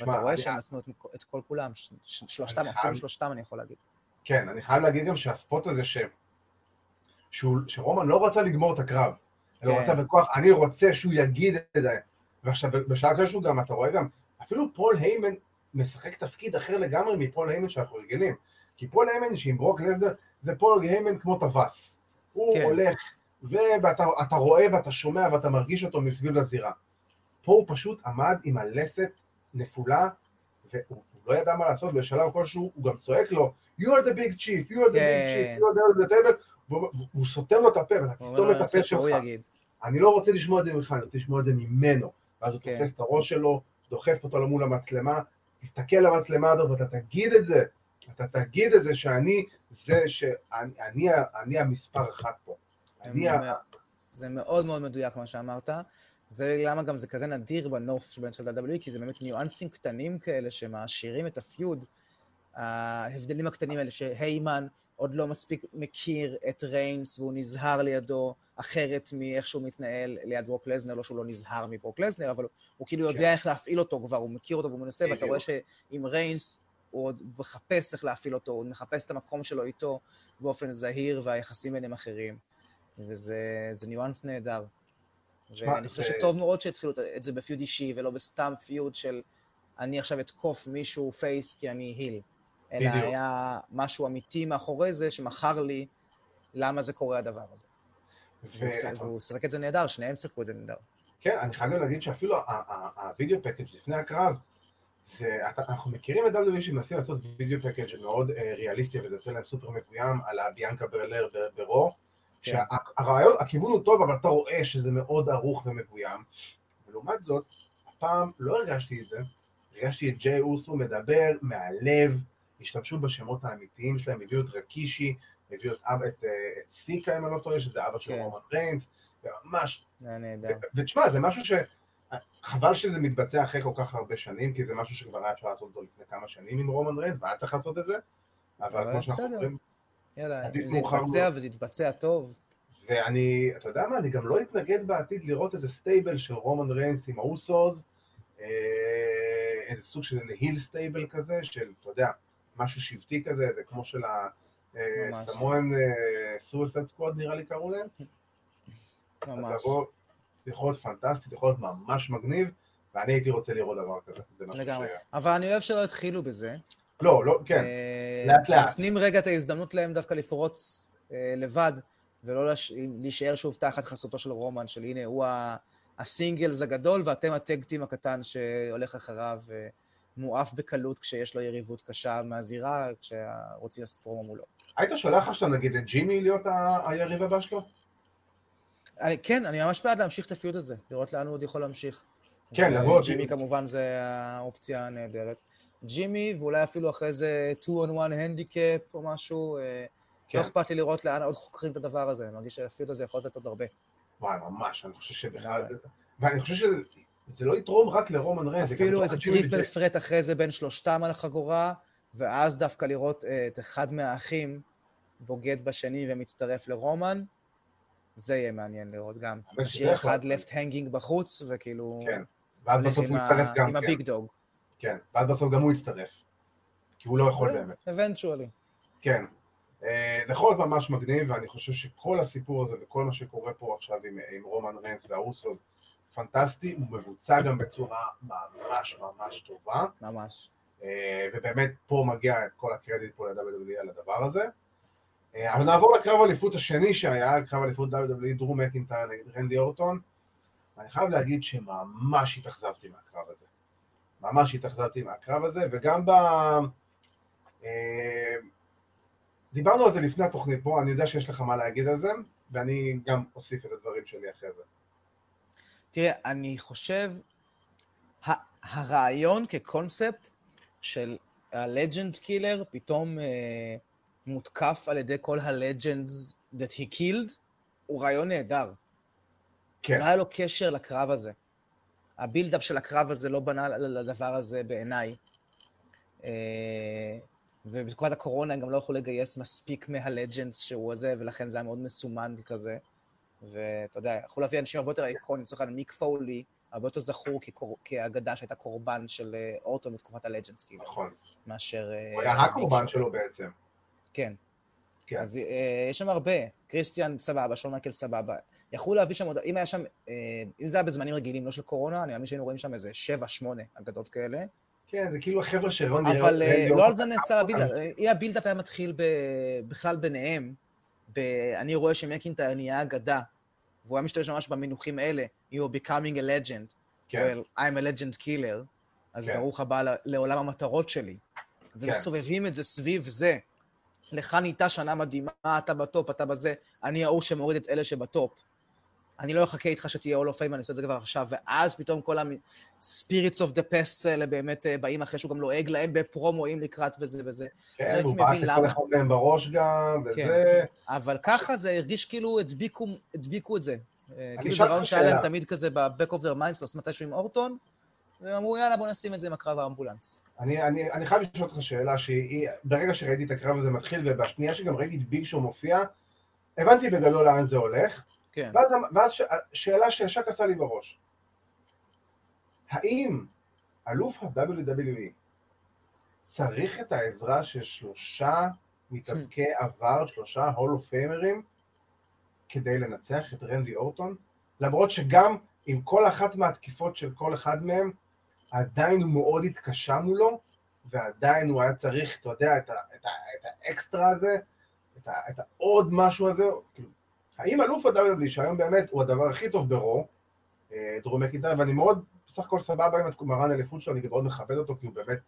ואתה רואה שהם נתנו את, כל כולם, שלושתם, אפילו שלושתם אני יכול להגיד. כן, אני חייב להגיד גם שהספוט הזה ש... שהוא, שרומן לא רצה לגמור את הקרב, כן. אלא רצה בכוח, אני רוצה שהוא יגיד את זה. ועכשיו, בשעה כזו גם, אתה רואה גם, אפילו פול היימן משחק תפקיד אחר לגמרי מפול היימן שאנחנו רגילים. כי פול היימן שעם ברוק לסנר, זה פול היימן כמו טווס. הוא כן. הולך, ואתה רואה ואתה שומע ואתה מרגיש אותו מסביב לזירה. פה הוא פשוט עמד עם הלסת נפולה, והוא לא ידע מה לעשות, בשלב כלשהו הוא גם צועק לו, you are the big chief, you are the big chief, you are the table, והוא סותם לו את הפה, ואתה תסתום את הפה שלך. אני לא רוצה לשמוע את זה ממך, אני רוצה לשמוע את זה ממנו. ואז הוא כן. תופס את הראש שלו, דוחף אותו למול המצלמה, תסתכל למצלמה הזאת ואתה תגיד את זה, אתה תגיד את זה שאני זה שאני אני, אני המספר אחת פה. אני ה... זה מאוד מאוד מדויק מה שאמרת. זה למה גם זה כזה נדיר בנוף שבין של WWE, כי זה באמת ניואנסים קטנים כאלה שמעשירים את הפיוד. ההבדלים הקטנים האלה שהיימן עוד לא מספיק מכיר את ריינס והוא נזהר לידו אחרת מאיך שהוא מתנהל ליד ברוק לזנר, לא שהוא לא נזהר מברוק לזנר, אבל הוא כאילו יודע כן. איך להפעיל אותו כבר, הוא מכיר אותו והוא מנסה, ואתה רואה שעם ריינס הוא עוד מחפש איך להפעיל אותו, הוא מחפש את המקום שלו איתו באופן זהיר והיחסים ביניהם אחרים. וזה ניואנס נהדר. ואני חושב שטוב מאוד שהתחילו את זה ב feud אישי, ולא בסתם feud של אני עכשיו אתקוף מישהו face כי אני heel. אלא היה משהו אמיתי מאחורי זה שמכר לי למה זה קורה הדבר הזה. והוא שיחק את זה נהדר, שניהם שיחקו את זה נהדר. כן, אני חייב להגיד שאפילו ה video package לפני הקרב, זה, אנחנו מכירים את WWE שמנסים לעשות video package מאוד אה, ריאליסטי וזה יוצא להם סופר מבוים א-לה ביאנקה בלאייר bro, כן. שהרעיון, הכיוון הוא טוב אבל אתה רואה שזה מאוד ערוך ומבוים, ולעומת זאת, הפעם לא הרגשתי את זה, הרגשתי את ג'יי אוסו מדבר מהלב, השתמשו בשמות האמיתיים שלהם, הביאו את רקישי, הביאו את, את, אה, את סיקה אם אני לא טועה, שזה אבא של כן. רומן ריינס, וממש, ותשמע, זה משהו ש... חבל שזה מתבצע אחרי כל כך הרבה שנים, כי זה משהו שכבר היה אפשר לעשות אותו לפני כמה שנים עם רומן ריינס, והיה צריך לעשות את זה, אבל כמו שאנחנו אומרים, יאללה, זה יתבצע וזה יתבצע טוב. ואני, אתה יודע מה, אני גם לא אתנגד בעתיד לראות איזה stable של רומן ריינס עם האוסוז, אה, איזה סוג של heel stable כזה, של, אתה יודע, משהו שבטי כזה, זה כמו של ה Samoan SWAT Squad נראה לי קראו להם. ממש. זה יכול להיות פנטסטי, זה יכול להיות ממש מגניב, ואני הייתי רוצה לראות דבר כזה. לגמרי. אבל אני אוהב שלא התחילו בזה. לא, לא, כן, אה, לאט לאט. נותנים רגע את ההזדמנות להם דווקא לפרוץ אה, לבד, ולא להישאר שוב תחת חסותו של רומן, של הנה, הוא הסינגלס הגדול, ואתם הטקטים הקטן שהולך אחריו. אה, מואף בקלות כשיש לו יריבות קשה מהזירה, כשרוצים לעשות פרומו מולו. היית שולח עכשיו נגיד את ג'ימי להיות היריב הבא שלו? אני, כן, אני ממש בעד להמשיך את הפיוט הזה, לראות לאן הוא עוד יכול להמשיך. כן, לבוא. ג'ימי כמובן זה האופציה הנהדרת. ג'ימי, ואולי אפילו אחרי זה 2 on 1 הנדיקאפ או משהו, אה, כן. לא אכפת לי לראות לאן עוד חוקרים את הדבר הזה, אני מרגיש שה feud הזה יכול לתת עוד הרבה. וואי, ממש, אני חושב שבכלל... ואני חושב שזה זה לא יתרום רק לרומן ריינס. אפילו איזה triple threat אחרי זה בין שלושתם על החגורה, ואז דווקא לראות אה, את אחד מהאחים בוגד בשני ומצטרף לרומן, זה יהיה מעניין לראות גם. משאיר אחד left hanging בחוץ, וכאילו... כן, ואז בסוף הוא יצטרף גם, עם הביג דוג. כן, ואז בסוף גם הוא יצטרף. כי הוא לא יכול באמת. אבנטואלי. כן. להיות ממש מגניב, ואני חושב שכל הסיפור הזה וכל מה שקורה פה עכשיו עם, עם רומן ריינס והאוסוס, פנטסטי, הוא מבוצע גם בצורה ממש ממש טובה. ממש. אה, ובאמת פה מגיע את כל הקרדיט פה ל-WWE על הדבר הזה. אה, אבל נעבור לקרב האליפות השני שהיה, קרב האליפות WWE, דרו מקינטייר נגד רנדי אורטון. ואני חייב להגיד שממש התאכזבתי מהקרב הזה. ממש התאכזבתי מהקרב הזה, וגם ב... אה, דיברנו על זה לפני התוכנית פה, אני יודע שיש לך מה להגיד על זה, ואני גם אוסיף את הדברים שלי אחרי זה. תראה, אני חושב הרעיון כקונספט של הלג'נד קילר פתאום אה, מותקף על ידי כל הלג'נדס that he killed, הוא רעיון נהדר. כן. לא היה לו קשר לקרב הזה. ה buildup של הקרב הזה לא בנה לדבר הזה בעיניי. אה, ובתקופת הקורונה הם גם לא יכלו לגייס מספיק מה legends שהוא הזה, ולכן זה היה מאוד מסומן כזה. ואתה יודע, יכלו להביא אנשים הרבה יותר איקוניים, לצורך העניין מיק פולי, הרבה יותר זכור כקור... כאגדה שהייתה קורבן של אה, אורטון בתקופת ה legends, כאילו, נכון. מאשר... אה, הוא היה הקורבן שלו בעצם. כן. כן. אז אה, יש שם הרבה. קריסטיאן סבבה, שון מייקלס סבבה. יכלו להביא שם. אם היה שם... אה, אם זה היה בזמנים רגילים, לא של קורונה, אני מאמין שהיינו רואים שם איזה שבע, שמונה אגדות כאלה. כן, זה כאילו החבר'ה שרון אבל אה, לא על זה נעשה ה buildup. אם ה buildup היה מתחיל בכלל ביניהם, אני רואה שמקינטייר נהיה אגדה, והוא היה משתמש ממש במינוחים האלה, you are becoming a legend, כן, well, I'm a legend killer, אז כן. ברוך הבא לעולם המטרות שלי. ומסובבים את זה סביב זה. לך נהייתה שנה מדהימה, אתה בטופ, אתה בזה, אני ההוא שמוריד את אלה שבטופ. אני לא אחכה איתך שתהיה all of fame, אני עושה את זה כבר עכשיו, ואז פתאום כל ה-spirits of the past האלה באמת אה, באים אחרי שהוא גם לועג להם בפרומואים לקראת וזה וזה. כן, הוא בעט לכל למה. אחד מהם בראש גם, כן. וזה... אבל ככה זה הרגיש כאילו הדביקו, הדביקו את זה. אה, כאילו זה רעיון שהיה להם. תמיד כזה ב-back of their minds, לעשות מתישהו עם אורטון, והם אמרו יאללה בוא נשים את זה עם הקרב האמבולנס. אני, אני, אני חייב לשאול אותך שאלה שהיא, ברגע שראיתי את הקרב הזה מתחיל, ובשנייה שגם ראיתי את ביג שואו מופיע, הבנתי בגדול לאן זה הולך, כן. ואז, ש, שאלה שישר קפצה לי בראש. האם אלוף ה-WWE צריך את העזרה של שלושה מתאבקי עבר, שלושה הולו פיימרים, כדי לנצח את רנדי אורטון? למרות שגם עם כל אחת מהתקיפות של כל אחד מהם, עדיין הוא מאוד התקשה מולו, ועדיין הוא היה צריך, אתה יודע, את, ה, את, ה, את האקסטרה הזה, את, ה, את העוד משהו הזה, כאילו, האם אלוף ה-WWE, שהיום באמת הוא הדבר הכי טוב ברו, אה, דרום מקינטייר, ואני מאוד, בסך הכל סבבה עם המרן האליפות שלו, אני מאוד מכבד אותו, כי הוא באמת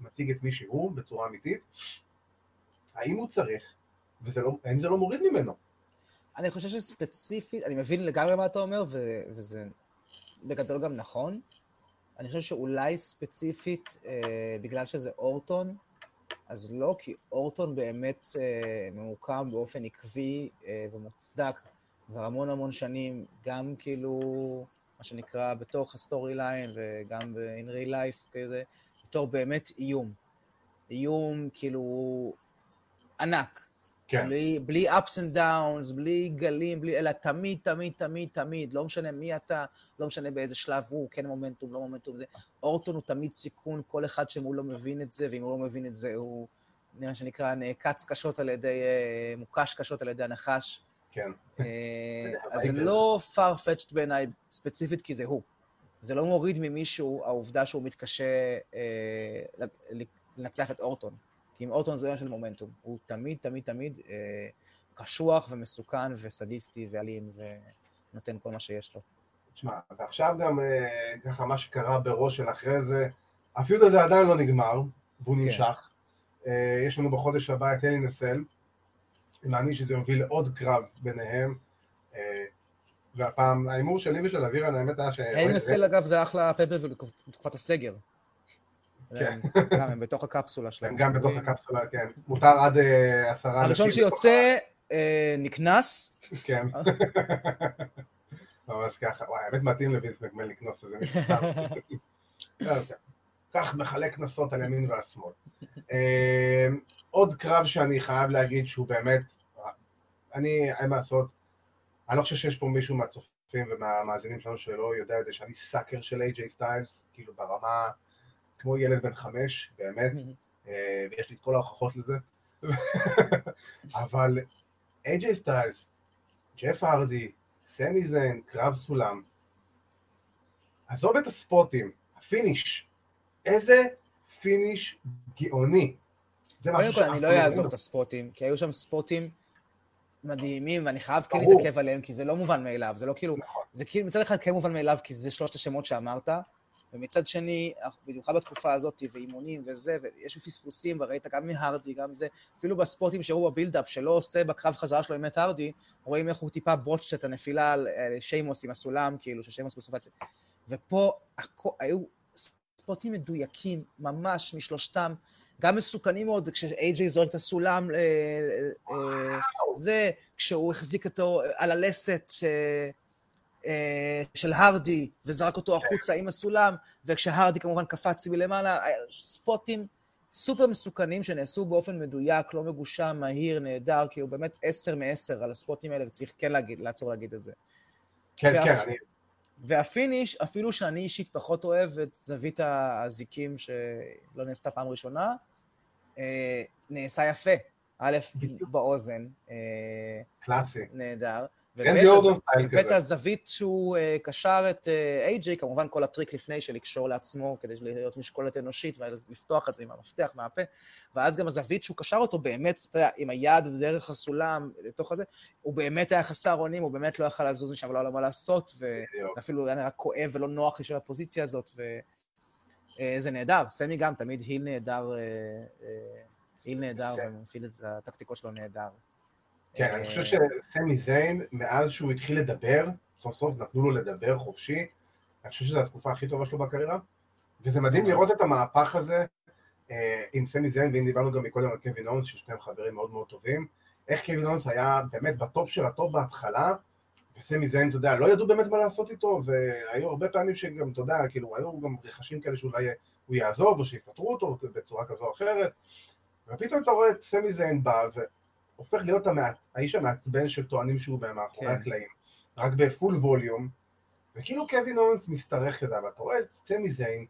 מציג את מי שהוא בצורה אמיתית, האם הוא צריך, והאם זה לא מוריד ממנו? אני חושב שספציפית, אני מבין לגמרי מה אתה אומר, ו- וזה בגדול גם נכון. אני חושב שאולי ספציפית, אה, בגלל שזה אורטון, אז לא, כי אורטון באמת אה, ממוקם באופן עקבי אה, ומוצדק כבר המון המון שנים, גם כאילו, מה שנקרא, בתוך ה storyline וגם ב-in real life כזה, בתור באמת איום. איום כאילו ענק. כן, בלי, בלי ups and downs, בלי גלים, בלי, אלא תמיד, תמיד, תמיד, תמיד, לא משנה מי אתה, לא משנה באיזה שלב הוא, כן מומנטום, לא מומנטום, זה. אורטון הוא תמיד סיכון, כל אחד שמולו מבין את זה, ואם הוא לא מבין את זה, הוא, מה שנקרא, נעקץ קשות על ידי, אה, מוקש קשות על ידי הנחש. כן, אה, אז זה לא farfetched בעיניי ספציפית, כי זה הוא. זה לא מוריד ממישהו העובדה שהוא מתקשה אה, לנצח את אורטון. כי עם אורטון זה עניין של מומנטום. הוא תמיד, תמיד, תמיד אה, קשוח ומסוכן וסדיסטי ואלים ונותן כל מה שיש לו. תשמע, ועכשיו גם אה, ככה מה שקרה בראש של אחרי זה, הפיוד הזה עדיין לא נגמר, והוא כן. נמשך. אה, יש לנו בחודש הבא את אלי נסל, אני מאמין שזה יוביל לעוד קרב ביניהם. אה, והפעם, ההימור שלי ושל אבירן, האמת היה ש... אין מסל, אגב, זה אחלה פפר בתקופת הסגר. כן. גם הם בתוך הקפסולה שלהם. הם גם בתוך הקפסולה, כן. מותר עד אה, עשרה הראשון אנשים שיוצא, אה, נקנס, כן. ממש ככה. וואי, האמת מתאים לווינס מקמן לקנוס איזה מישהו. כך מחלק קנסות על ימין ועל שמאל. אה, עוד קרב שאני חייב להגיד שהוא באמת, אני, אין מה לעשות, אני לא חושב שיש פה מישהו מהצופים ומהמאזינים שלנו שלא יודע את זה, שאני sucker של איי-ג'יי סטיילס, כאילו ברמה, כמו ילד בן חמש, באמת, אה, ויש לי את כל ההוכחות לזה. אבל איי-ג'יי סטיילס, ג'ף הרדי, סמי זיין, קרב סולם, עזוב את הספוטים, ה finish, איזה finish גאוני. קודם כל, אני לא אעזוב. את הספוטים, כי היו שם ספוטים מדהימים, ואני חייב כן. להתעכב עליהם, כי זה לא מובן מאליו, זה לא כאילו, נכון. זה כאילו מצד אחד כן מובן מאליו, כי זה שלושת השמות שאמרת, ומצד שני, במיוחד בתקופה הזאת, ואימונים וזה, ויש פספוסים, וראית גם מהרדי, גם זה, אפילו בספוטים שהראו בבילדאפ, שלא עושה בקרב חזרה שלו עם מת הרדי, רואים איך הוא טיפה בוטש את הנפילה על אה, שיימוס עם הסולם, כאילו, ששיימוס בסוף יצא. ופה הכו- היו ספוטים מדויקים, ממש משלושתם, גם מסוכנים מאוד, כשאיי-ג'יי זורק את הסולם, אה, אה, זה, כשהוא החזיק אותו על הלסת אה, של הרדי, וזרק אותו החוצה עם הסולם, וכשהרדי כמובן קפץ מלמעלה, ספוטים סופר מסוכנים שנעשו באופן מדויק, לא מגושם, מהיר, נהדר, כי הוא באמת עשר מעשר על הספוטים האלה, וצריך כן להגיד, לעצור להגיד את זה. כן, והפ... כן. והפיניש, אפילו שאני אישית פחות אוהב את זווית האזיקים שלא נעשתה פעם ראשונה, אה, נעשה יפה. א', באוזן. אה, קלאסי. נהדר. ובית הזווית שהוא uh, קשר את איי-ג'יי, uh, כמובן כל הטריק לפני של לקשור לעצמו כדי להיות משקולת אנושית ולפתוח את זה עם המפתח מהפה, ואז גם הזווית שהוא קשר אותו באמת, אתה יודע, עם היד דרך הסולם לתוך הזה, הוא באמת היה חסר אונים, הוא באמת לא יכל לזוז משם ולא היה לו מה לעשות, ואפילו היה נראה כואב ולא נוח להישאר בפוזיציה הזאת, וזה uh, נהדר. סמי גם תמיד היל נהדר, היל נהדר, כן. ומפעיל את הטקטיקות שלו נהדר. כן, אני חושב שסמי זיין, מאז שהוא התחיל לדבר, סוף סוף נתנו לו לדבר חופשי, אני חושב שזו התקופה הכי טובה שלו בקריירה, וזה מדהים לראות את המהפך הזה אה, עם סמי זיין, ואם דיברנו גם מקודם על קווין אונס, ששניהם חברים מאוד מאוד טובים, איך קווין אונס היה באמת ב top של ה top בהתחלה, וסמי זיין, אתה יודע, לא ידעו באמת מה לעשות איתו, והיו הרבה פעמים שגם, אתה יודע, כאילו, היו גם רחשים כאלה שאולי הוא יעזוב, או שיפטרו אותו בצורה כזו או אחרת, ופתאום אתה רואה את סמי זיין בא, הופך להיות המעט, האיש המעצבן שטוענים שהוא מאחורי כן. הקלעים, רק ב full volume, וכאילו קווין אוונס משתרך כזה, ואתה רואה את סמי זיין,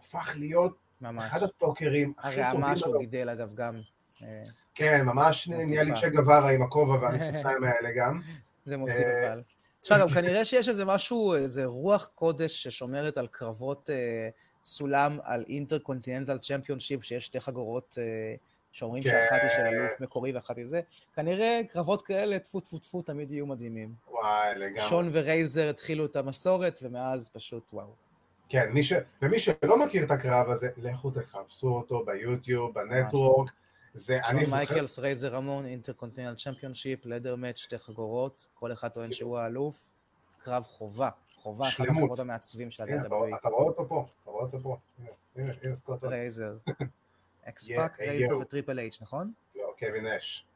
הפך להיות ממש. אחד הטוקרים הכי טובים. הרעמה שהוא גידל אגב גם. אה, כן, ממש נהיה לי צ'ה גווארה עם הכובע והמכנסיים האלה גם. זה מוסיף אה, אבל. תשמע, גם כנראה שיש איזה משהו, איזה רוח קודש ששומרת על קרבות אה, סולם על Intercontinental Championship, שיש שתי חגורות אה, שאומרים כן. שאחת היא של אלוף מקורי ואחת היא זה. כנראה קרבות כאלה, טפו טפו טפו, תמיד יהיו מדהימים. וואי, לגמרי. שון ורייזר התחילו את המסורת, ומאז פשוט וואו. כן, מי ש... ומי שלא מכיר את הקרב הזה, לכו תחפשו אותו ביוטיוב, ב Network. זה שון אני מייקלס, זוכר... רייזר רמון, Intercontinental Championship, ladder match, שתי חגורות, כל אחד טוען שהוא האלוף. קרב חובה, חובה, אחד הקרבות המעצבים של ה-WWE. אתה רואה אותו פה, אתה רואה אותו פה. הנה, הנה סקוט. רייזר. אקס-פאק, רייזר וטריפל אייץ', נכון? לא, קווין נאש.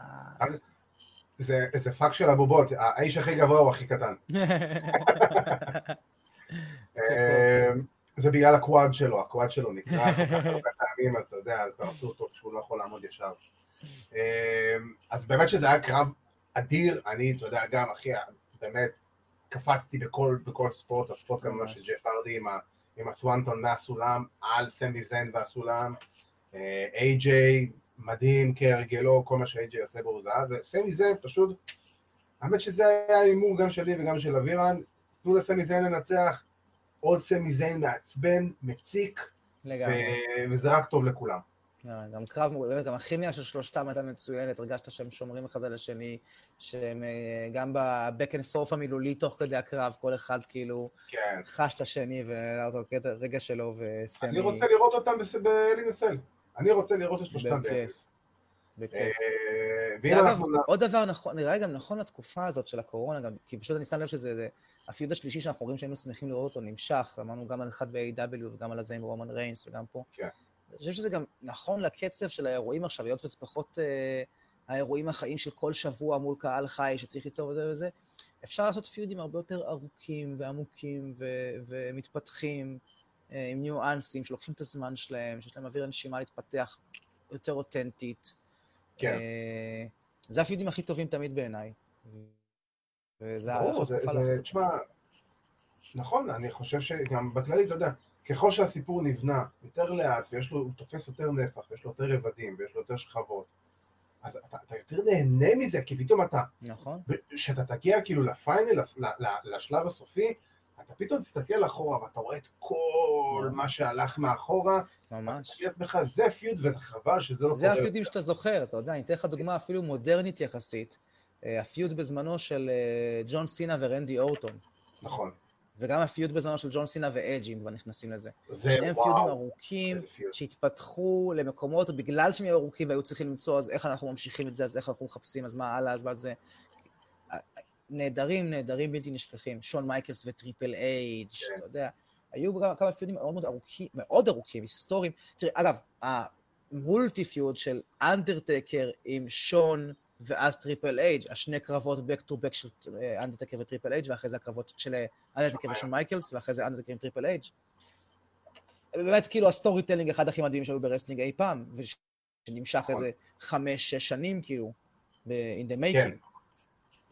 אה. זה פאק של הבובות, האיש הכי גבוה הוא הכי קטן. אמ, זה בגלל ה quad שלו, ה quad שלו נקרע כמה פעמים, אז אתה יודע, אז תעשו אותו כשהוא לא יכול לעמוד ישר. אמ, אז באמת שזה היה קרב אדיר, אני, אתה יודע, גם, אחי, באמת, קפצתי בכל spot, ה spot כמובן של ג'ף הרדי עם עם ה Swanton מהסולם על סמי זיין והסולם, איי-ג'יי, מדהים כהרגלו, כל מה שאיי-ג'יי עושה בו הוא זהב, וסמי זן פשוט, האמת שזה היה הימור גם שלי וגם של אבירן, תנו לסמי זן לנצח, עוד סמי זן מעצבן, מציק, וזה רק טוב לכולם. אה, גם קרב, באמת, גם הכימיה של שלושתם הייתה מצוינת, הרגשת שהם שומרים אחד על השני, שהם אה, גם ב-back and forth המילולי תוך כדי הקרב, כל אחד כאילו כן. חש את השני וראה אותו רגע שלו וסמי... אני רוצה לראות אותם באלינסל. אני רוצה לראות את שלושתם בכיף. בכיף. אה, זה אגב, עוד דבר נכון, נראה לי גם נכון לתקופה הזאת של הקורונה, גם, כי פשוט אני שם לב שזה הפיוד השלישי שאנחנו רואים שהיינו שמחים לראות אותו נמשך, אמרנו גם על אחד ב-AW וגם על הזה עם רומן ריינס וגם פה. כן. אני חושב שזה גם נכון לקצב של האירועים עכשיו, היות וזה פחות אה, האירועים החיים של כל שבוע מול קהל חי שצריך ליצור וזה וזה, אפשר לעשות פיודים הרבה יותר ארוכים ועמוקים ו- ומתפתחים, אה, עם ניואנסים שלוקחים את הזמן שלהם, שיש להם אוויר הנשימה להתפתח יותר אותנטית. כן. אה, זה הפיודים הכי טובים תמיד בעיניי. וזה אחלה תקופה לעשות זה. נכון, אני חושב שגם בכללי, אתה יודע, ככל שהסיפור נבנה יותר לאט, ויש לו, הוא תופס יותר נפח, ויש לו יותר רבדים, ויש לו יותר שכבות, אז אתה, אתה יותר נהנה מזה, כי פתאום אתה... נכון. כשאתה תגיע כאילו לפיינל, לשלב הסופי, אתה פתאום תסתכל אחורה ואתה רואה את כל מה שהלך מאחורה. ממש. לך, זה פיוד וזה חבל שזה לא זה הפיודים שאתה זוכר, אתה יודע, אני אתן לך דוגמה אפילו מודרנית יחסית. אה, הפיוד בזמנו של אה, ג'ון סינה ורנדי אורטון. נכון. וגם הפיוט בזמנו של ג'ון סינה ואג'י, אם כבר נכנסים לזה. שניהם פיוטים ארוכים, שהתפתחו למקומות, בגלל שהם היו ארוכים והיו צריכים למצוא, אז איך אנחנו ממשיכים את זה, אז איך אנחנו מחפשים, אז מה הלאה, אז מה זה... נהדרים, נהדרים בלתי נשכחים. שון מייקלס וטריפל אייג', כן. אתה יודע, היו גם כמה פיודים מאוד מאוד ארוכים, מאוד ארוכים, היסטוריים. תראה, אגב, ה multi feud של אנדרטקר עם שון ואז טריפל אייג', השני קרבות back to back של אנדרטקר וטריפל אייג', ואחרי זה הקרבות של אנדרטקר ושון מייקלס, ואחרי זה אנדרטקר עם טריפל אייג'. באמת, כאילו, ה storytelling אחד הכי מדהימים שהיו ב wrestling אי פעם, ושנמשך איזה חמש, שש שנים, כאילו, in the making. כן.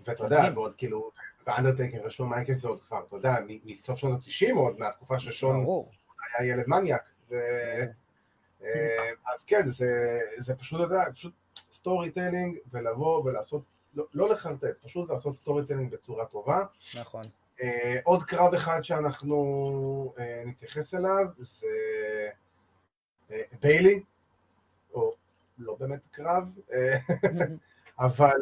ואתה יודע, ועוד כאילו, ואנדרטקר ושון מייקלס זה עוד כבר, אתה יודע, מסוף שנות ה-90 עוד, מהתקופה ששון היה ילד מניאק. אה, אז כן, זה פשוט, אתה יודע, פשוט storytelling ולבוא ולעשות, לא, לא לחרטט, פשוט לעשות storytelling בצורה טובה. נכון. אה, עוד קרב אחד שאנחנו אה, נתייחס אליו זה ביילי, או לא באמת קרב, אבל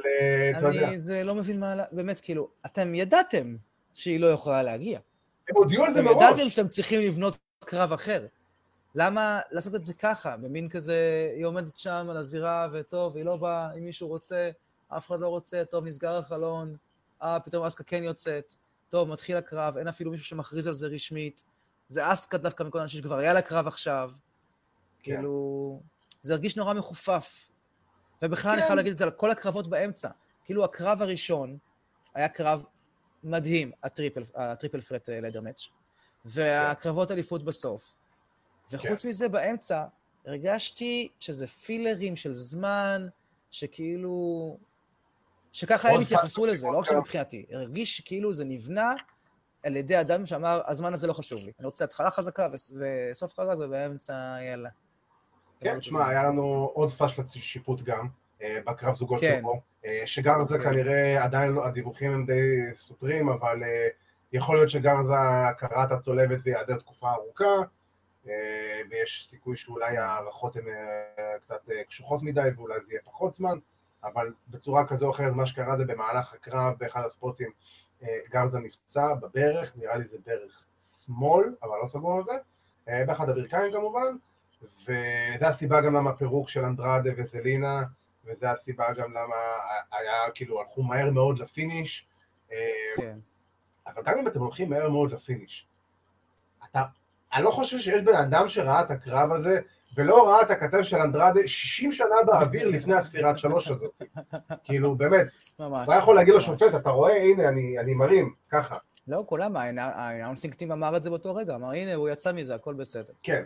אתה יודע. אני זה לא מבין מה, באמת, כאילו, אתם ידעתם שהיא לא יכולה להגיע. הם הודיעו על זה מראש. אתם ידעתם שאתם צריכים לבנות קרב אחר. למה לעשות את זה ככה? במין כזה, היא עומדת שם על הזירה, וטוב, היא לא באה, אם מישהו רוצה, אף אחד לא רוצה, טוב, נסגר החלון, אה, פתאום אסקה כן יוצאת, טוב, מתחיל הקרב, אין אפילו מישהו שמכריז על זה רשמית. זה אסקה דווקא מכל האנשים שכבר היה לה קרב עכשיו. כן. כאילו, זה הרגיש נורא מחופף. ובכלל כן. אני חייב להגיד את זה על כל הקרבות באמצע. כאילו, הקרב הראשון היה קרב מדהים, הטריפל, הטריפל פרט לדר מאץ', והקרבות אליפות בסוף. וחוץ כן. מזה, באמצע, הרגשתי שזה פילרים של זמן, שכאילו... שככה הם התייחסו לזה, לא רק שמבחינתי. הרגיש שכאילו זה נבנה על ידי אדם שאמר, הזמן הזה לא חשוב לי. אני רוצה התחלה חזקה וסוף חזק, ובאמצע, יאללה. כן, תשמע, היה לנו עוד פשלת שיפוט גם, אה, בקרב זוגות כן. אה, שגם זה כן. כנראה, עדיין לא, הדיווחים הם די סותרים, אבל אה, יכול להיות שגם זה את הצולבת ויעדר תקופה ארוכה. אה, ויש סיכוי שאולי ההערכות הן אה, קצת אה, קשוחות מדי ואולי זה יהיה פחות זמן, אבל בצורה כזו או אחרת מה שקרה זה במהלך הקרב באחד הספוטים גרזה נפצע בברך, נראה לי זה ברך שמאל, אבל לא סגור על זה, באחד הברכיים כמובן, וזה הסיבה גם למה פירוק של אנדרדה וזלינה, וזה הסיבה גם למה היה, כאילו, הלכו מהר מאוד לפיניש. כן. אבל גם אם אתם הולכים מהר מאוד לפיניש, אתה אני לא חושב שיש בן אדם שראה את הקרב הזה ולא ראה את הכתב של אנדרדה 60 שנה באוויר לפני הספירת שלוש הזאת. כאילו, באמת. ממש. הוא היה יכול להגיד לשופט, אתה רואה, הנה, אני, אני מרים, ככה. לא, כולם, האינסטינקטים אמר את זה באותו רגע, אמר, הנה, הוא יצא מזה, הכל בסדר. כן.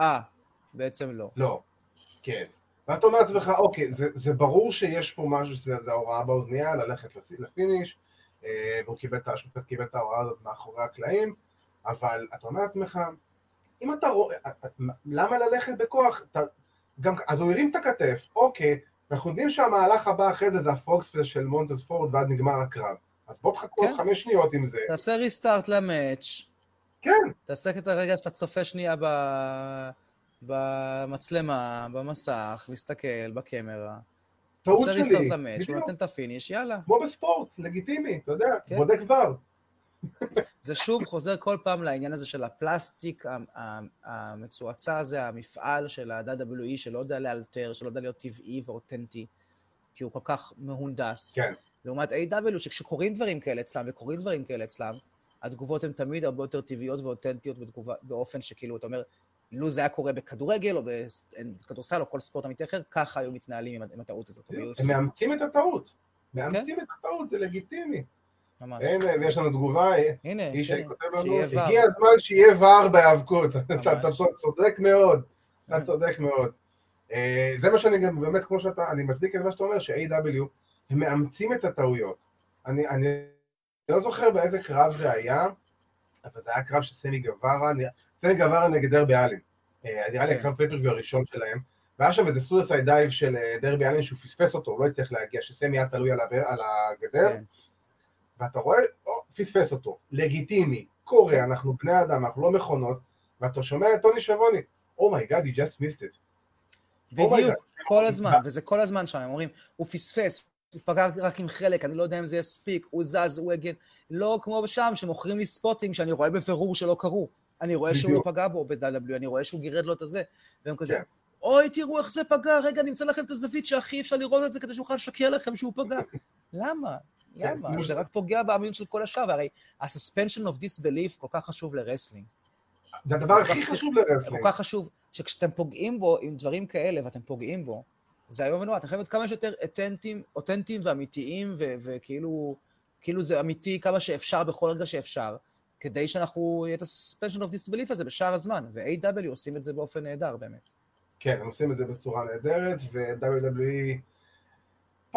אה, בעצם לא. לא, כן. ואתה אומר לעצמך, אוקיי, זה, זה ברור שיש פה משהו, שזה ההוראה באוזנייה, ללכת לפיניש, אה, והוא קיבל את, השופט קיבל את ההוראה הזאת מאחורי הקלעים, אבל אתה אומר לעצמך, אם אתה רואה, למה ללכת בכוח? אתה, גם, אז הוא הרים את הכתף, אוקיי, אנחנו יודעים שהמהלך הבא אחרי זה זה הפרוקספלס של מונטס פורד ואז נגמר הקרב. אז בוא תחכו עוד כן. חמש שניות עם זה. תעשה ריסטארט למאץ'. כן. תעשה את הרגע שאתה צופה שנייה ב... במצלמה, במסך, מסתכל, בקמרה. טעות שלי. תעשה restart ל match, הוא נותן את ה finish, יאללה. כמו בספורט, לגיטימי, אתה יודע, כן. בודק כבר. זה שוב חוזר כל פעם לעניין הזה של הפלסטיק המצועצע הזה, המפעל של ה-WWE שלא יודע לאלתר, שלא יודע להיות טבעי ואותנטי, כי הוא כל כך מהונדס. כן. לעומת AEW שכשקורים דברים כאלה אצלם, וקורים דברים כאלה אצלם, התגובות הן תמיד הרבה יותר טבעיות ואותנטיות בתגובה, באופן שכאילו, אתה אומר, לו זה היה קורה בכדורגל או בכדורסל או כל ספורט אמיתי אחר, ככה היו מתנהלים עם, עם הטעות הזאת. הם מאמצים את הטעות. מאמצים כן? את הטעות, זה לגיטימי. ממש. הנה, ויש לנו תגובה, הנה, איש כותב לנו, הגיע הזמן שיהיה ור בהיאבקות, אתה צודק מאוד, אתה צודק מאוד. אה, זה מה שאני גם, באמת, כמו שאתה, אני מצדיק את מה שאתה אומר, ש-AW, הם מאמצים את הטעויות. אני, אני לא זוכר באיזה קרב זה היה, אבל זה היה קרב של סמי גווארה, סמי גווארה נגד דרבי אלין. אה, נראה לי כן. הקרב pay-per-view הראשון שלהם, והיה שם איזה suicide dive של אה, דרבי אלין שהוא פספס אותו, הוא לא הצליח להגיע, שסמי היה תלוי על הגדר. ואתה רואה, או, פספס אותו, לגיטימי, קורה, אנחנו בני אדם, אנחנו לא מכונות, ואתה שומע את טוני שבוני, oh my god, oh he just missed it. בדיוק, oh כל הזמן, וזה כל הזמן שם, הם אומרים, הוא פספס, הוא פגע רק עם חלק, אני לא יודע אם זה יספיק, הוא זז, הוא הגן, לא כמו שם, שמוכרים לי ספוטים שאני רואה בבירור שלא קרו. אני רואה שהוא לא פגע בו ב-W, אני רואה שהוא גירד לו את הזה, והם כזה, כן. אוי, תראו איך זה פגע, רגע, נמצא לכם את הזווית שהכי אפשר לראות את זה כדי שהוא יוכל לשקר לכם שהוא פגע. למה? למה? כן. זה רק פוגע באמינות של כל השאר, והרי ה-suspension of disbelief כל כך חשוב ל wrestling. זה הדבר כל הכי חשוב כל ל wrestling. כך חשוב, שכשאתם פוגעים בו עם דברים כאלה, ואתם פוגעים בו, זה איום ונורא. אתם חייבים להיות כמה שיותר אותנטיים, אותנטיים ואמיתיים, וכאילו כאילו זה אמיתי כמה שאפשר בכל רגע שאפשר, כדי שאנחנו, יהיה את ה-suspension of disbelief הזה בשאר הזמן, ו-AW עושים את זה באופן נהדר באמת. כן, הם עושים את זה בצורה נהדרת, ו-WWE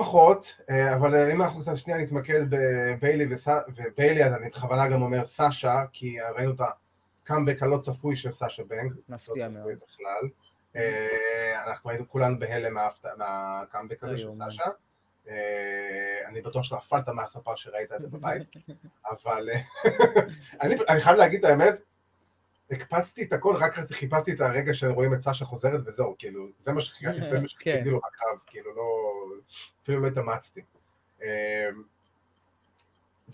פחות, אה, אבל אה, אם אנחנו קצת שנייה נתמקד בביילי וס- וביילי, אז אני בכוונה גם אומר סאשה, כי ראינו את הקאמבק הלא צפוי של סאשה בנק. מפתיע לא מאוד. בכלל. אה, אנחנו היינו כולנו בהלם מהקאמבק הזה של. סאשה. אני בטוח שנפלת מהספה שראית את זה בבית, אבל אני אני חייב להגיד את האמת, הקפצתי את הכל, רק חיפשתי את הרגע שרואים את סשה חוזרת וזהו, כאילו, זה מה שחיכיתי, שחיכיתי כן. לו בקרב, כאילו לא, אפילו לא התאמצתי. אה,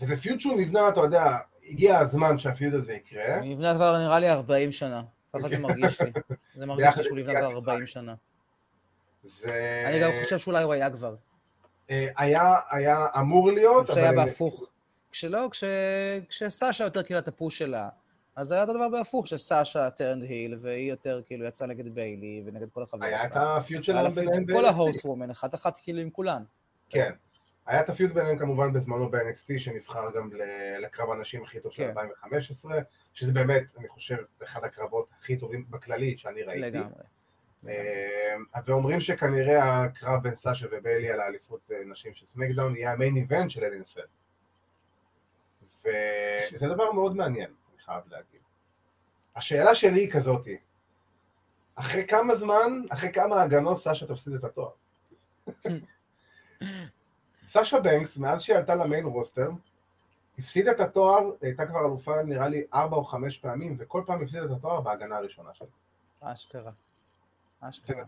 וזה פיוט שהוא נבנה, אתה יודע, הגיע הזמן שהפיוט הזה יקרה, נבנה כבר נראה לי 40 שנה, ככה זה מרגיש לי. זה מרגיש לי שהוא נבנה כבר 40 שנה. אני גם חושב שאולי הוא היה כבר. אה, היה, היה אמור להיות, שהיה אבל- בהפוך. כשלא, כש- כשסאשה יותר קיבלה את ה push שלה, אז היה את הדבר בהפוך, שסאשה turned heel, והיא יותר כאילו יצאה נגד ביילי ונגד כל החברות היה את. ה feud שלהם ביניהם עם כל ב-NXT. ה horsewomen, אחת אחת כאילו עם כולן. כן. היה את ה feud ביניהם כמובן בזמנו ב-NXT, שנבחר גם לקרב הנשים הכי טוב של כן. 2015, שזה באמת, אני חושב, אחד הקרבות הכי טובים בכללי שאני ראיתי. לגמרי. ואומרים שכנראה הקרב בין סאשה וביילי על האליפות אה, נשים של סמקדאון יהיה המיין איבנט של אלינסל. וזה דבר מאוד מעניין, חייב להגיד. השאלה שלי היא כזאתי, אחרי כמה זמן, אחרי כמה הגנות סאשה תפסיד את התואר? סאשה בנקס, מאז שהיא עלתה למיין רוסטר, הפסידה את התואר, הייתה כבר אלופה נראה לי ארבע או חמש פעמים, וכל פעם הפסידה את התואר בהגנה הראשונה שלה. אשכרה. אשכרה.